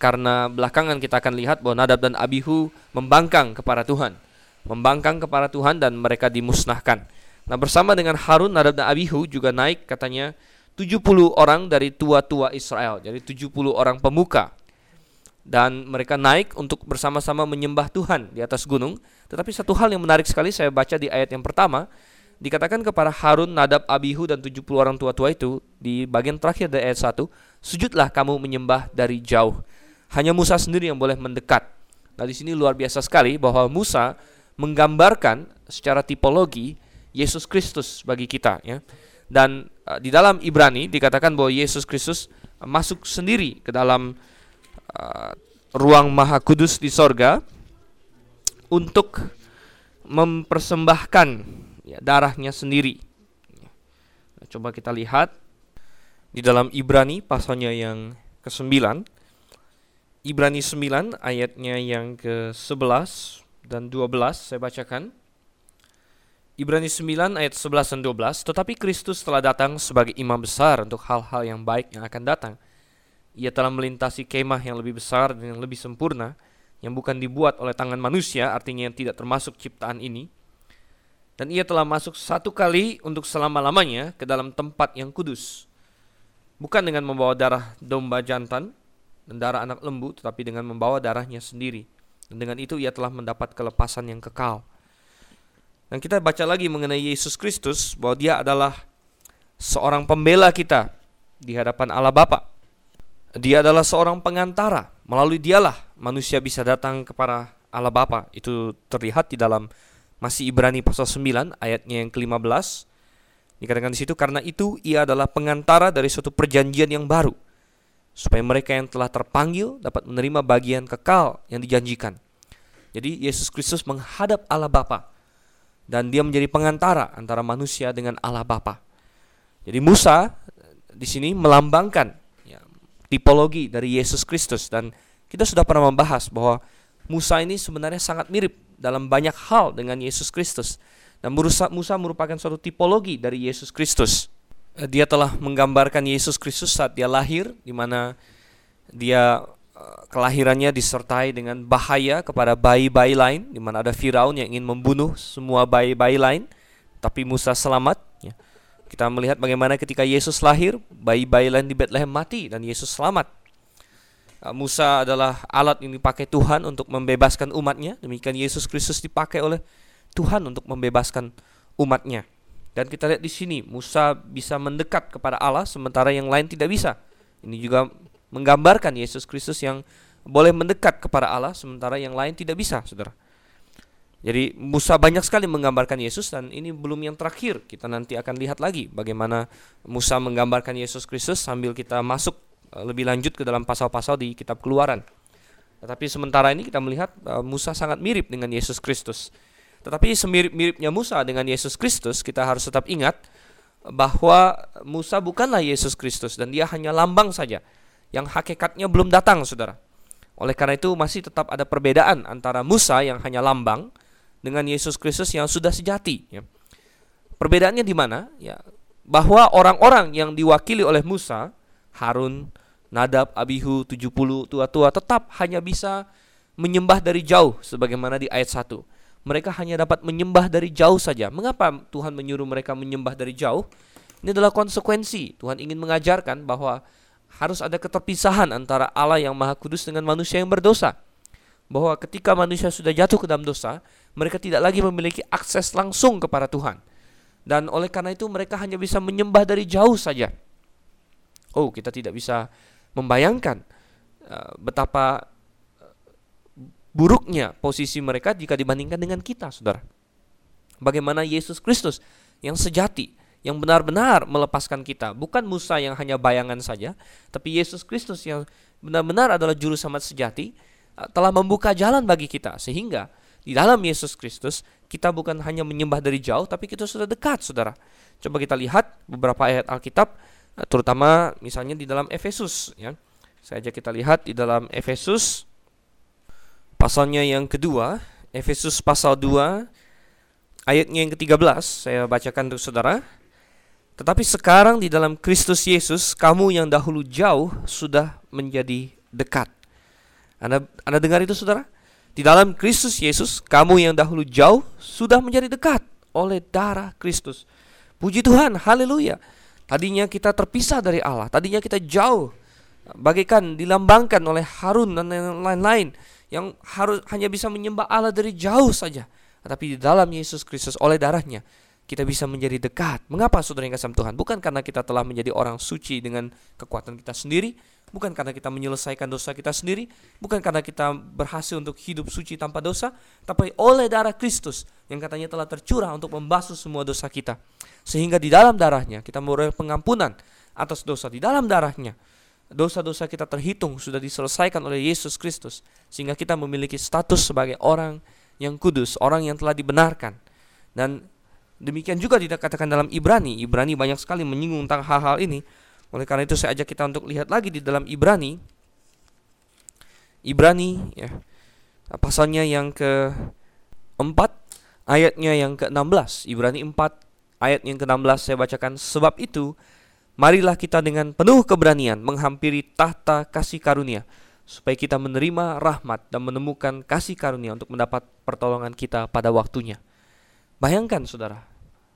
karena belakangan kita akan lihat bahwa Nadab dan Abihu membangkang kepada Tuhan. Membangkang kepada Tuhan dan mereka dimusnahkan. Nah, bersama dengan Harun, Nadab dan Abihu juga naik katanya 70 orang dari tua-tua Israel. Jadi 70 orang pemuka dan mereka naik untuk bersama-sama menyembah Tuhan di atas gunung. Tetapi satu hal yang menarik sekali saya baca di ayat yang pertama, dikatakan kepada Harun, Nadab, Abihu dan 70 orang tua-tua itu di bagian terakhir dari ayat 1, sujudlah kamu menyembah dari jauh. Hanya Musa sendiri yang boleh mendekat. Nah, di sini luar biasa sekali bahwa Musa menggambarkan secara tipologi Yesus Kristus bagi kita ya. Dan uh, di dalam Ibrani dikatakan bahwa Yesus Kristus masuk sendiri ke dalam uh, ruang Maha Kudus di sorga untuk mempersembahkan ya, darahnya sendiri. Nah, coba kita lihat di dalam Ibrani pasalnya yang ke-9. Ibrani 9 ayatnya yang ke-11 dan 12 saya bacakan. Ibrani 9 ayat 11 dan 12 Tetapi Kristus telah datang sebagai imam besar untuk hal-hal yang baik yang akan datang Ia telah melintasi kemah yang lebih besar dan yang lebih sempurna Yang bukan dibuat oleh tangan manusia artinya yang tidak termasuk ciptaan ini. Dan ia telah masuk satu kali untuk selama-lamanya ke dalam tempat yang kudus. Bukan dengan membawa darah domba jantan dan darah anak lembu Tetapi dengan membawa darahnya sendiri. Dan dengan itu ia telah mendapat kelepasan yang kekal. Dan kita baca lagi mengenai Yesus Kristus bahwa dia adalah seorang pembela kita di hadapan Allah Bapa. Dia adalah seorang pengantara. Melalui dialah manusia bisa datang kepada Allah Bapa. Itu terlihat di dalam masih Ibrani pasal 9 ayatnya yang ke-15. Dikatakan di situ karena itu ia adalah pengantara dari suatu perjanjian yang baru supaya mereka yang telah terpanggil dapat menerima bagian kekal yang dijanjikan. Jadi Yesus Kristus menghadap Allah Bapa dan dia menjadi pengantara antara manusia dengan Allah Bapa. Jadi Musa di sini melambangkan tipologi dari Yesus Kristus dan kita sudah pernah membahas bahwa Musa ini sebenarnya sangat mirip dalam banyak hal dengan Yesus Kristus dan Musa, merupakan suatu tipologi dari Yesus Kristus. Dia telah menggambarkan Yesus Kristus saat dia lahir di mana dia kelahirannya disertai dengan bahaya kepada bayi-bayi lain di mana ada Firaun yang ingin membunuh semua bayi-bayi lain tapi Musa selamat ya. Kita melihat bagaimana ketika Yesus lahir bayi-bayi lain di Bethlehem mati dan Yesus selamat. Uh, Musa adalah alat yang dipakai Tuhan untuk membebaskan umatnya demikian Yesus Kristus dipakai oleh Tuhan untuk membebaskan umatnya. Dan kita lihat di sini Musa bisa mendekat kepada Allah sementara yang lain tidak bisa. Ini juga menggambarkan Yesus Kristus yang boleh mendekat kepada Allah sementara yang lain tidak bisa, Saudara. Jadi Musa banyak sekali menggambarkan Yesus dan ini belum yang terakhir. Kita nanti akan lihat lagi bagaimana Musa menggambarkan Yesus Kristus sambil kita masuk eh, lebih lanjut ke dalam pasal-pasal di kitab Keluaran. Tetapi sementara ini kita melihat uh, Musa sangat mirip dengan Yesus Kristus. Tetapi semirip-miripnya Musa dengan Yesus Kristus, kita harus tetap ingat bahwa Musa bukanlah Yesus Kristus dan dia hanya lambang saja yang hakikatnya belum datang, saudara. Oleh karena itu masih tetap ada perbedaan antara Musa yang hanya lambang dengan Yesus Kristus yang sudah sejati. Ya. Perbedaannya di mana? Ya, bahwa orang-orang yang diwakili oleh Musa, Harun, Nadab, Abihu, 70 tua-tua tetap hanya bisa menyembah dari jauh sebagaimana di ayat 1. Mereka hanya dapat menyembah dari jauh saja. Mengapa Tuhan menyuruh mereka menyembah dari jauh? Ini adalah konsekuensi. Tuhan ingin mengajarkan bahwa harus ada keterpisahan antara Allah yang Maha Kudus dengan manusia yang berdosa. Bahwa ketika manusia sudah jatuh ke dalam dosa, mereka tidak lagi memiliki akses langsung kepada Tuhan. Dan oleh karena itu mereka hanya bisa menyembah dari jauh saja. Oh, kita tidak bisa membayangkan uh, betapa uh, buruknya posisi mereka jika dibandingkan dengan kita, Saudara. Bagaimana Yesus Kristus yang sejati yang benar-benar melepaskan kita. Bukan Musa yang hanya bayangan saja, tapi Yesus Kristus yang benar-benar adalah juru selamat sejati eh, telah membuka jalan bagi kita sehingga di dalam Yesus Kristus kita bukan hanya menyembah dari jauh tapi kita sudah dekat Saudara. Coba kita lihat beberapa ayat Alkitab eh, terutama misalnya di dalam Efesus ya. Saja kita lihat di dalam Efesus pasalnya yang kedua, Efesus pasal 2 ayatnya yang ke-13 saya bacakan untuk Saudara. Tetapi sekarang di dalam Kristus Yesus, kamu yang dahulu jauh sudah menjadi dekat. Anda, Anda dengar itu saudara? Di dalam Kristus Yesus, kamu yang dahulu jauh sudah menjadi dekat oleh darah Kristus. Puji Tuhan, haleluya. Tadinya kita terpisah dari Allah, tadinya kita jauh. Bagaikan dilambangkan oleh Harun dan lain-lain yang harus hanya bisa menyembah Allah dari jauh saja. Tetapi di dalam Yesus Kristus oleh darahnya kita bisa menjadi dekat. Mengapa saudara yang kasih Tuhan? Bukan karena kita telah menjadi orang suci dengan kekuatan kita sendiri, bukan karena kita menyelesaikan dosa kita sendiri, bukan karena kita berhasil untuk hidup suci tanpa dosa, tapi oleh darah Kristus yang katanya telah tercurah untuk membasuh semua dosa kita. Sehingga di dalam darahnya kita memperoleh pengampunan atas dosa di dalam darahnya. Dosa-dosa kita terhitung sudah diselesaikan oleh Yesus Kristus sehingga kita memiliki status sebagai orang yang kudus, orang yang telah dibenarkan. Dan Demikian juga dikatakan dalam Ibrani. Ibrani banyak sekali menyinggung tentang hal-hal ini. Oleh karena itu saya ajak kita untuk lihat lagi di dalam Ibrani. Ibrani ya. Pasalnya yang ke-4 ayatnya yang ke-16. Ibrani 4 ayat yang ke-16 saya bacakan sebab itu marilah kita dengan penuh keberanian menghampiri tahta kasih karunia supaya kita menerima rahmat dan menemukan kasih karunia untuk mendapat pertolongan kita pada waktunya. Bayangkan saudara,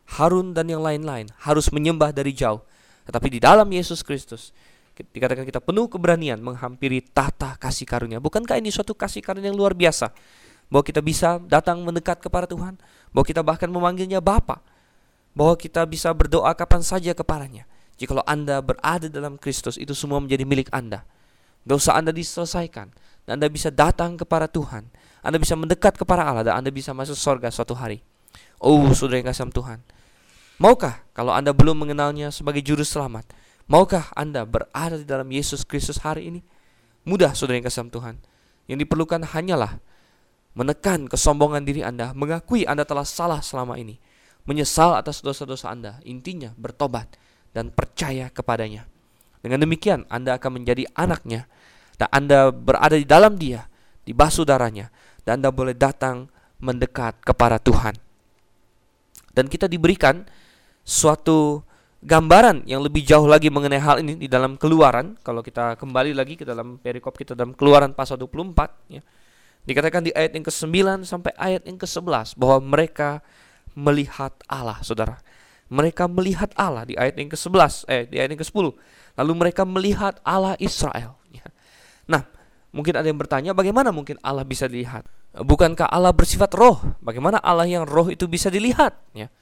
Harun dan yang lain-lain harus menyembah dari jauh. Tetapi di dalam Yesus Kristus dikatakan kita penuh keberanian menghampiri tahta kasih karunia. Bukankah ini suatu kasih karunia yang luar biasa? Bahwa kita bisa datang mendekat kepada Tuhan, bahwa kita bahkan memanggilnya Bapa, bahwa kita bisa berdoa kapan saja kepadanya. Jikalau Anda berada dalam Kristus, itu semua menjadi milik Anda. Dosa Anda diselesaikan, dan Anda bisa datang kepada Tuhan. Anda bisa mendekat kepada Allah, dan Anda bisa masuk surga suatu hari. Oh, saudara yang kasih Tuhan, Maukah kalau Anda belum mengenalnya sebagai juru selamat? Maukah Anda berada di dalam Yesus Kristus hari ini? Mudah saudara yang kasih Tuhan. Yang diperlukan hanyalah menekan kesombongan diri Anda, mengakui Anda telah salah selama ini, menyesal atas dosa-dosa Anda, intinya bertobat dan percaya kepadanya. Dengan demikian Anda akan menjadi anaknya dan Anda berada di dalam dia, di basuh darahnya, dan Anda boleh datang mendekat kepada Tuhan. Dan kita diberikan suatu gambaran yang lebih jauh lagi mengenai hal ini di dalam keluaran kalau kita kembali lagi ke dalam perikop kita dalam keluaran pasal 24 ya. Dikatakan di ayat yang ke-9 sampai ayat yang ke-11 bahwa mereka melihat Allah, Saudara. Mereka melihat Allah di ayat yang ke-11, eh di ayat yang ke-10. Lalu mereka melihat Allah Israel. Ya. Nah, mungkin ada yang bertanya bagaimana mungkin Allah bisa dilihat? Bukankah Allah bersifat roh? Bagaimana Allah yang roh itu bisa dilihat? Ya.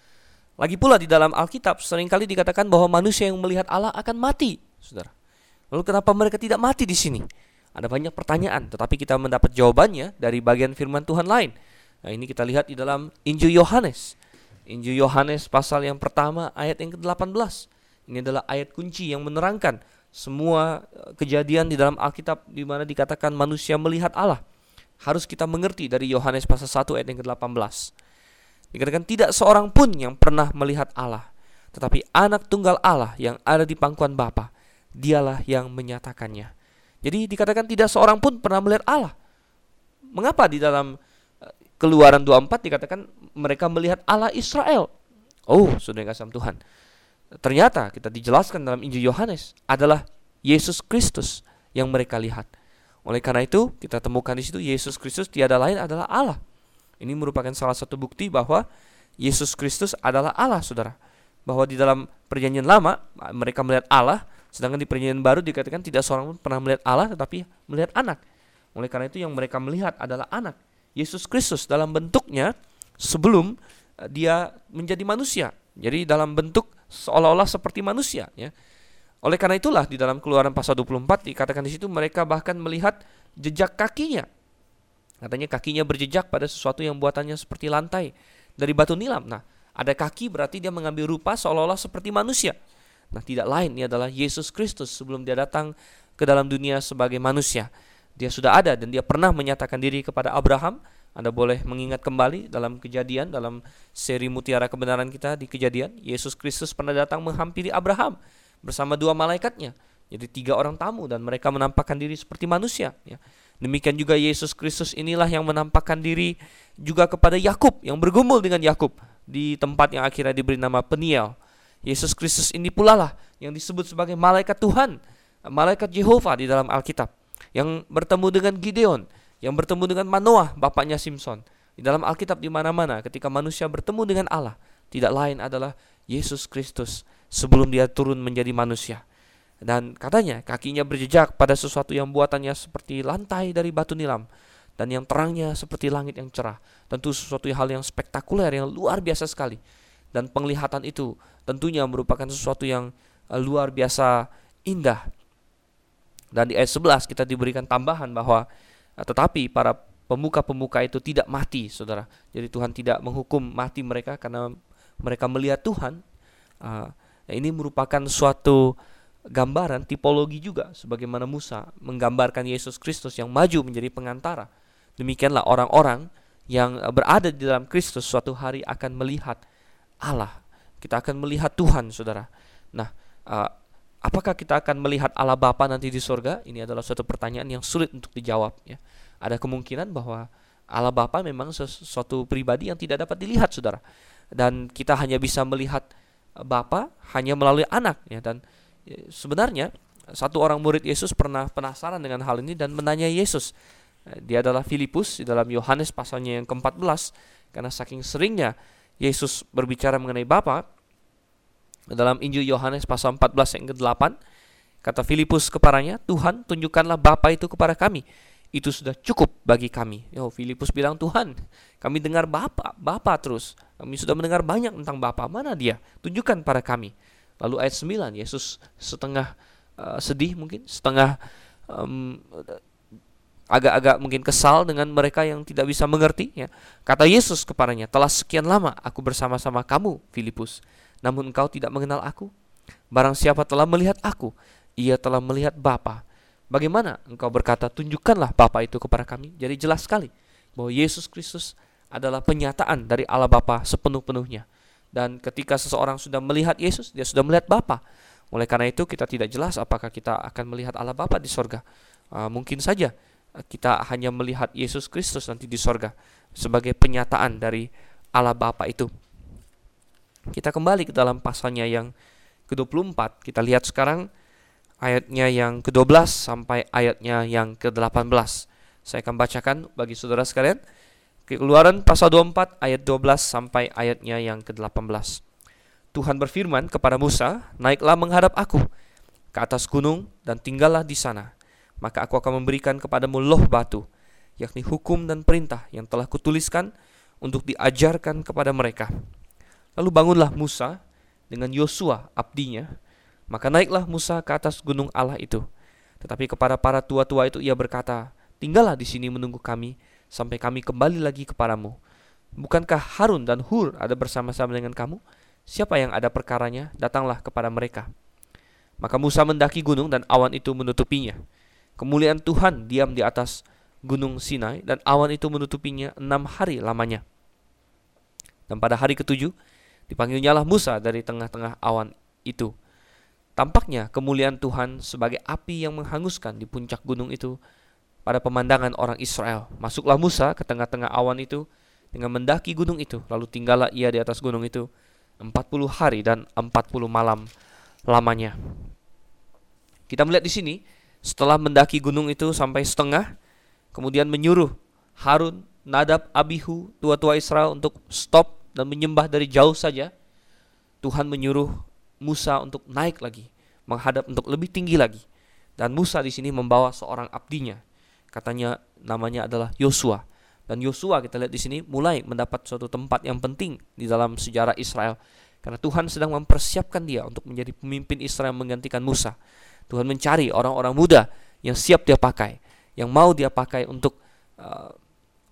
Lagi pula di dalam Alkitab sering kali dikatakan bahwa manusia yang melihat Allah akan mati, Saudara. Lalu kenapa mereka tidak mati di sini? Ada banyak pertanyaan, tetapi kita mendapat jawabannya dari bagian firman Tuhan lain. Nah, ini kita lihat di dalam Injil Yohanes. Injil Yohanes pasal yang pertama ayat yang ke-18. Ini adalah ayat kunci yang menerangkan semua eh, kejadian di dalam Alkitab di mana dikatakan manusia melihat Allah. Harus kita mengerti dari Yohanes pasal 1 ayat yang ke-18. Dikatakan tidak seorang pun yang pernah melihat Allah, tetapi anak tunggal Allah yang ada di pangkuan Bapa, dialah yang menyatakannya. Jadi dikatakan tidak seorang pun pernah melihat Allah. Mengapa di dalam eh, Keluaran 24 dikatakan mereka melihat Allah Israel? Oh, sudah kasih Tuhan. Ternyata kita dijelaskan dalam Injil Yohanes adalah Yesus Kristus yang mereka lihat. Oleh karena itu, kita temukan di situ Yesus Kristus tiada lain adalah Allah. Ini merupakan salah satu bukti bahwa Yesus Kristus adalah Allah, saudara. Bahwa di dalam perjanjian lama mereka melihat Allah, sedangkan di perjanjian baru dikatakan tidak seorang pun pernah melihat Allah, tetapi melihat anak. Oleh karena itu yang mereka melihat adalah anak. Yesus Kristus dalam bentuknya sebelum eh, dia menjadi manusia. Jadi dalam bentuk seolah-olah seperti manusia, ya. Oleh karena itulah di dalam Keluaran pasal 24 dikatakan di situ mereka bahkan melihat jejak kakinya Katanya kakinya berjejak pada sesuatu yang buatannya seperti lantai dari batu nilam. Nah, ada kaki berarti dia mengambil rupa seolah-olah seperti manusia. Nah, tidak lain ini adalah Yesus Kristus sebelum dia datang ke dalam dunia sebagai manusia. Dia sudah ada dan dia pernah menyatakan diri kepada Abraham. Anda boleh mengingat kembali dalam kejadian dalam seri mutiara kebenaran kita di kejadian, Yesus Kristus pernah datang menghampiri Abraham bersama dua malaikatnya. Jadi tiga orang tamu dan mereka menampakkan diri seperti manusia, ya. Demikian juga Yesus Kristus inilah yang menampakkan diri juga kepada Yakub yang bergumul dengan Yakub di tempat yang akhirnya diberi nama Peniel. Yesus Kristus ini pula lah yang disebut sebagai malaikat Tuhan, malaikat Yehova di dalam Alkitab, yang bertemu dengan Gideon, yang bertemu dengan Manoah, bapaknya Simpson. Di dalam Alkitab di mana-mana ketika manusia bertemu dengan Allah, tidak lain adalah Yesus Kristus sebelum dia turun menjadi manusia. Dan katanya kakinya berjejak pada sesuatu yang buatannya seperti lantai dari batu nilam dan yang terangnya seperti langit yang cerah. Tentu sesuatu hal yang spektakuler yang luar biasa sekali. dan penglihatan itu tentunya merupakan sesuatu yang uh, luar biasa indah. Dan di ayat 11 kita diberikan tambahan bahwa uh, tetapi para pemuka-pemuka itu tidak mati, Saudara. Jadi Tuhan tidak menghukum mati mereka karena mereka melihat Tuhan. Uh, ini merupakan suatu gambaran tipologi juga sebagaimana Musa menggambarkan Yesus Kristus yang maju menjadi pengantara. Demikianlah orang-orang yang berada di dalam Kristus suatu hari akan melihat Allah. Kita akan melihat Tuhan, Saudara. Nah, uh, apakah kita akan melihat Allah Bapa nanti di surga? Ini adalah suatu pertanyaan yang sulit untuk dijawab ya. Ada kemungkinan bahwa Allah Bapa memang sesuatu pribadi yang tidak dapat dilihat, Saudara. Dan kita hanya bisa melihat Bapa hanya melalui anak ya dan sebenarnya satu orang murid Yesus pernah penasaran dengan hal ini dan menanya Yesus. Eh, dia adalah Filipus di dalam Yohanes pasalnya yang ke-14 karena saking seringnya Yesus berbicara mengenai Bapa dalam Injil Yohanes pasal 14 yang ke-8 kata Filipus kepadanya, "Tuhan, tunjukkanlah Bapa itu kepada kami. Itu sudah cukup bagi kami." Yo, Filipus bilang, "Tuhan, kami dengar Bapa, Bapa terus. Kami sudah mendengar banyak tentang Bapa. Mana dia? Tunjukkan pada kami." Lalu ayat 9 Yesus setengah uh, sedih mungkin, setengah um, agak-agak mungkin kesal dengan mereka yang tidak bisa mengerti ya. Kata Yesus kepadanya, "Telah sekian lama aku bersama-sama kamu, Filipus, namun engkau tidak mengenal aku. Barang siapa telah melihat aku, ia telah melihat Bapa. Bagaimana engkau berkata, tunjukkanlah Bapa itu kepada kami?" Jadi jelas sekali bahwa Yesus Kristus adalah penyataan dari Allah Bapa sepenuh-penuhnya. Dan ketika seseorang sudah melihat Yesus, dia sudah melihat Bapa. Oleh karena itu kita tidak jelas apakah kita akan melihat Allah Bapa di sorga. Uh, mungkin saja kita hanya melihat Yesus Kristus nanti di sorga sebagai penyataan dari Allah Bapa itu. Kita kembali ke dalam pasalnya yang ke-24. Kita lihat sekarang ayatnya yang ke-12 sampai ayatnya yang ke-18. Saya akan bacakan bagi saudara sekalian. Keluaran pasal 24 ayat 12 sampai ayatnya yang ke-18. Tuhan berfirman kepada Musa, "Naiklah menghadap aku ke atas gunung dan tinggallah di sana. Maka aku akan memberikan kepadamu loh batu, yakni hukum dan perintah yang telah kutuliskan untuk diajarkan kepada mereka." Lalu bangunlah Musa dengan Yosua abdinya, maka naiklah Musa ke atas gunung Allah itu. Tetapi kepada para tua-tua itu ia berkata, "Tinggallah di sini menunggu kami." Sampai kami kembali lagi kepadamu. Bukankah Harun dan Hur ada bersama-sama dengan kamu? Siapa yang ada perkaranya, datanglah kepada mereka. Maka Musa mendaki gunung dan awan itu menutupinya. Kemuliaan Tuhan diam di atas gunung Sinai dan awan itu menutupinya enam hari lamanya. Dan pada hari ketujuh, dipanggilnyalah Musa dari tengah-tengah awan itu. Tampaknya kemuliaan Tuhan sebagai api yang menghanguskan di puncak gunung itu pada pemandangan orang Israel. Masuklah Musa ke tengah-tengah awan itu dengan mendaki gunung itu, lalu tinggallah ia di atas gunung itu 40 hari dan 40 malam lamanya. Kita melihat di sini, setelah mendaki gunung itu sampai setengah, kemudian menyuruh Harun, Nadab, Abihu, tua-tua Israel untuk stop dan menyembah dari jauh saja. Tuhan menyuruh Musa untuk naik lagi, menghadap untuk lebih tinggi lagi. Dan Musa di sini membawa seorang abdinya, katanya namanya adalah Yosua. Dan Yosua kita lihat di sini mulai mendapat suatu tempat yang penting di dalam sejarah Israel. Karena Tuhan sedang mempersiapkan dia untuk menjadi pemimpin Israel menggantikan Musa. Tuhan mencari orang-orang muda yang siap dia pakai, yang mau dia pakai untuk uh,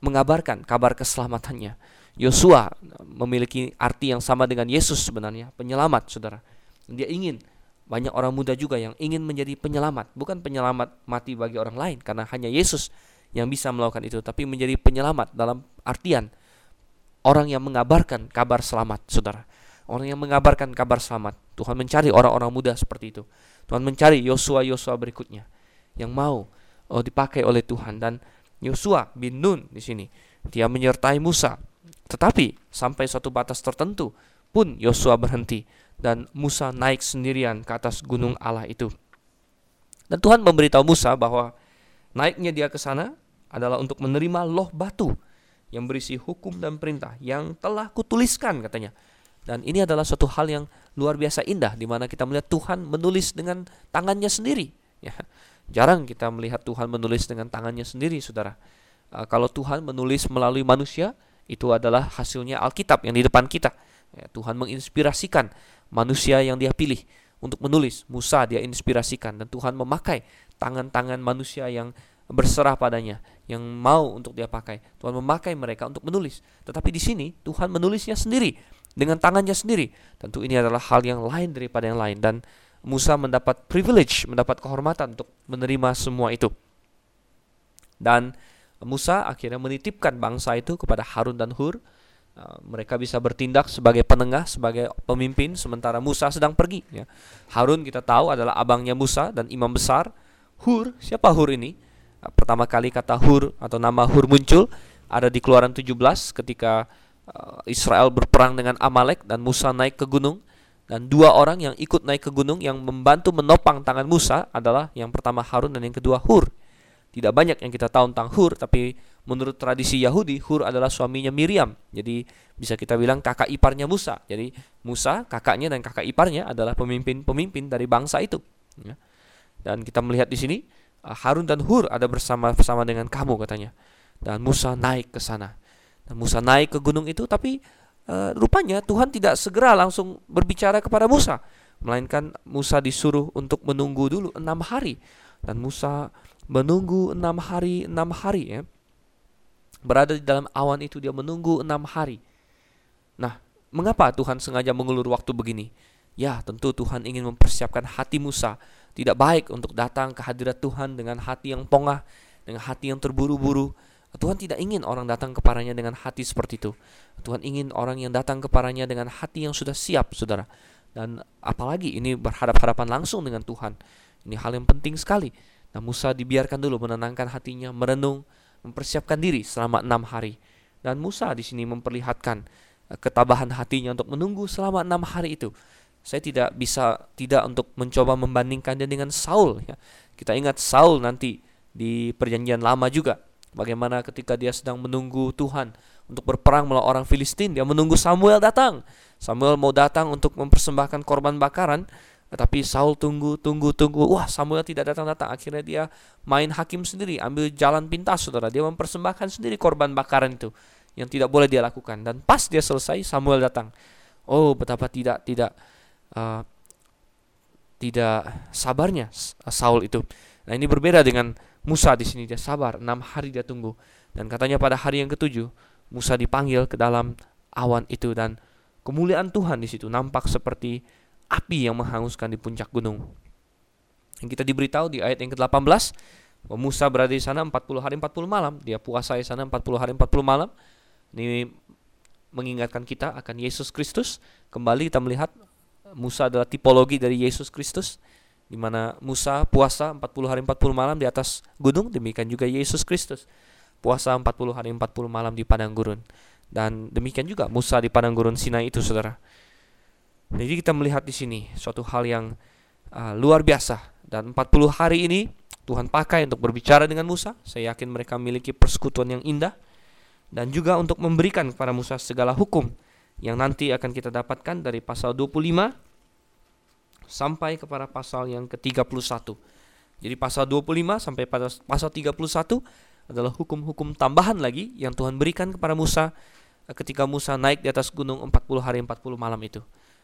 mengabarkan kabar keselamatannya. Yosua memiliki arti yang sama dengan Yesus sebenarnya, penyelamat, Saudara. Dia ingin banyak orang muda juga yang ingin menjadi penyelamat, bukan penyelamat mati bagi orang lain karena hanya Yesus yang bisa melakukan itu, tapi menjadi penyelamat dalam artian orang yang mengabarkan kabar selamat, Saudara. Orang yang mengabarkan kabar selamat. Tuhan mencari orang-orang muda seperti itu. Tuhan mencari Yosua-Yosua berikutnya yang mau oh, dipakai oleh Tuhan dan Yosua bin Nun di sini dia menyertai Musa. Tetapi sampai suatu batas tertentu pun Yosua berhenti dan Musa naik sendirian ke atas gunung Allah itu. Dan Tuhan memberitahu Musa bahwa naiknya dia ke sana adalah untuk menerima loh batu yang berisi hukum dan perintah yang telah kutuliskan katanya. Dan ini adalah suatu hal yang luar biasa indah di mana kita melihat Tuhan menulis dengan tangannya sendiri. Ya, jarang kita melihat Tuhan menulis dengan tangannya sendiri, saudara. Uh, kalau Tuhan menulis melalui manusia, itu adalah hasilnya Alkitab yang di depan kita Ya, Tuhan menginspirasikan manusia yang dia pilih untuk menulis. Musa dia inspirasikan dan Tuhan memakai tangan-tangan manusia yang berserah padanya, yang mau untuk dia pakai. Tuhan memakai mereka untuk menulis. Tetapi di sini Tuhan menulisnya sendiri dengan tangannya sendiri. Tentu ini adalah hal yang lain daripada yang lain dan Musa mendapat privilege, mendapat kehormatan untuk menerima semua itu. Dan Musa akhirnya menitipkan bangsa itu kepada Harun dan Hur. Uh, mereka bisa bertindak sebagai penengah, sebagai pemimpin, sementara Musa sedang pergi. Ya. Harun kita tahu adalah abangnya Musa dan imam besar. Hur, siapa Hur ini? Uh, pertama kali kata Hur atau nama Hur muncul ada di Keluaran 17 ketika uh, Israel berperang dengan Amalek dan Musa naik ke gunung dan dua orang yang ikut naik ke gunung yang membantu menopang tangan Musa adalah yang pertama Harun dan yang kedua Hur. Tidak banyak yang kita tahu tentang Hur, tapi menurut tradisi Yahudi, Hur adalah suaminya Miriam. Jadi bisa kita bilang kakak iparnya Musa. Jadi Musa, kakaknya dan kakak iparnya adalah pemimpin-pemimpin dari bangsa itu. Ya. Dan kita melihat di sini uh, Harun dan Hur ada bersama-sama dengan kamu katanya. Dan Musa naik ke sana. Dan Musa naik ke gunung itu, tapi uh, rupanya Tuhan tidak segera langsung berbicara kepada Musa, melainkan Musa disuruh untuk menunggu dulu enam hari. Dan Musa menunggu enam hari enam hari ya berada di dalam awan itu dia menunggu enam hari nah mengapa Tuhan sengaja mengulur waktu begini ya tentu Tuhan ingin mempersiapkan hati Musa tidak baik untuk datang ke hadirat Tuhan dengan hati yang pongah dengan hati yang terburu-buru Tuhan tidak ingin orang datang kepadanya dengan hati seperti itu. Tuhan ingin orang yang datang kepadanya dengan hati yang sudah siap, saudara. Dan apalagi ini berhadap-hadapan langsung dengan Tuhan. Ini hal yang penting sekali. Nah Musa dibiarkan dulu menenangkan hatinya, merenung, mempersiapkan diri selama enam hari. Dan Musa di sini memperlihatkan eh, ketabahan hatinya untuk menunggu selama enam hari itu. Saya tidak bisa tidak untuk mencoba membandingkan dia dengan Saul. Ya. Kita ingat Saul nanti di perjanjian lama juga. Bagaimana ketika dia sedang menunggu Tuhan untuk berperang melawan orang Filistin, dia menunggu Samuel datang. Samuel mau datang untuk mempersembahkan korban bakaran, tetapi Saul tunggu, tunggu, tunggu. Wah, Samuel tidak datang-datang. Akhirnya dia main hakim sendiri, ambil jalan pintas, saudara. Dia mempersembahkan sendiri korban bakaran itu yang tidak boleh dia lakukan. Dan pas dia selesai, Samuel datang. Oh, betapa tidak tidak uh, tidak sabarnya Saul itu. Nah, ini berbeda dengan Musa di sini. Dia sabar, enam hari dia tunggu. Dan katanya pada hari yang ketujuh, Musa dipanggil ke dalam awan itu dan kemuliaan Tuhan di situ nampak seperti api yang menghanguskan di puncak gunung. Yang kita diberitahu di ayat yang ke-18 bahwa Musa berada di sana 40 hari 40 malam, dia puasa di sana 40 hari 40 malam. Ini mengingatkan kita akan Yesus Kristus. Kembali kita melihat Musa adalah tipologi dari Yesus Kristus di mana Musa puasa 40 hari 40 malam di atas gunung, demikian juga Yesus Kristus puasa 40 hari 40 malam di padang gurun. Dan demikian juga Musa di padang gurun Sinai itu Saudara. Jadi kita melihat di sini suatu hal yang uh, luar biasa dan 40 hari ini Tuhan pakai untuk berbicara dengan Musa. Saya yakin mereka memiliki persekutuan yang indah dan juga untuk memberikan kepada Musa segala hukum yang nanti akan kita dapatkan dari pasal 25 sampai kepada pasal yang ke-31. Jadi pasal 25 sampai pada pasal 31 adalah hukum-hukum tambahan lagi yang Tuhan berikan kepada Musa ketika Musa naik di atas gunung 40 hari 40 malam itu.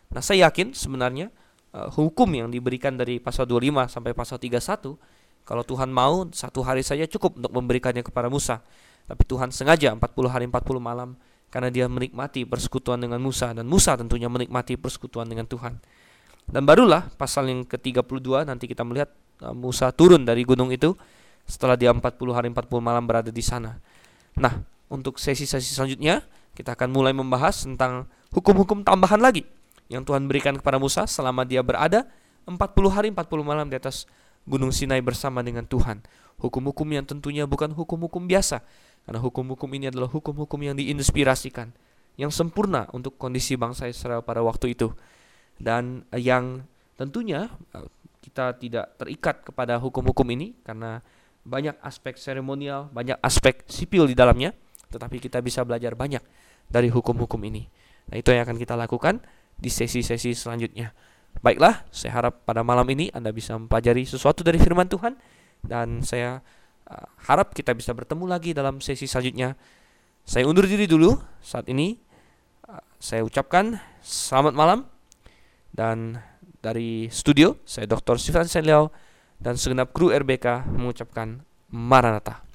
Nah, saya yakin sebenarnya uh, hukum yang diberikan dari pasal 25 sampai pasal 31 kalau Tuhan mau satu hari saja cukup untuk memberikannya kepada Musa. Tapi Tuhan sengaja 40 hari 40 malam karena dia menikmati persekutuan dengan Musa dan Musa tentunya menikmati persekutuan dengan Tuhan. Dan barulah pasal yang ke-32 nanti kita melihat uh, Musa turun dari gunung itu setelah dia 40 hari 40 malam berada di sana. Nah, untuk sesi-sesi selanjutnya kita akan mulai membahas tentang hukum-hukum tambahan lagi yang Tuhan berikan kepada Musa selama dia berada 40 hari 40 malam di atas Gunung Sinai bersama dengan Tuhan. Hukum-hukum yang tentunya bukan hukum-hukum biasa, karena hukum-hukum ini adalah hukum-hukum yang diinspirasikan, yang sempurna untuk kondisi bangsa Israel pada waktu itu. Dan yang tentunya eh, kita tidak terikat kepada hukum-hukum ini karena banyak aspek seremonial, banyak aspek sipil di dalamnya, tetapi kita bisa belajar banyak dari hukum-hukum ini. Nah, itu yang akan kita lakukan di sesi-sesi selanjutnya. Baiklah, saya harap pada malam ini Anda bisa mempelajari sesuatu dari firman Tuhan dan saya uh, harap kita bisa bertemu lagi dalam sesi selanjutnya. Saya undur diri dulu saat ini. Uh, saya ucapkan selamat malam dan dari studio saya Dr. Sifan Senliao dan segenap kru RBK mengucapkan Maranatha.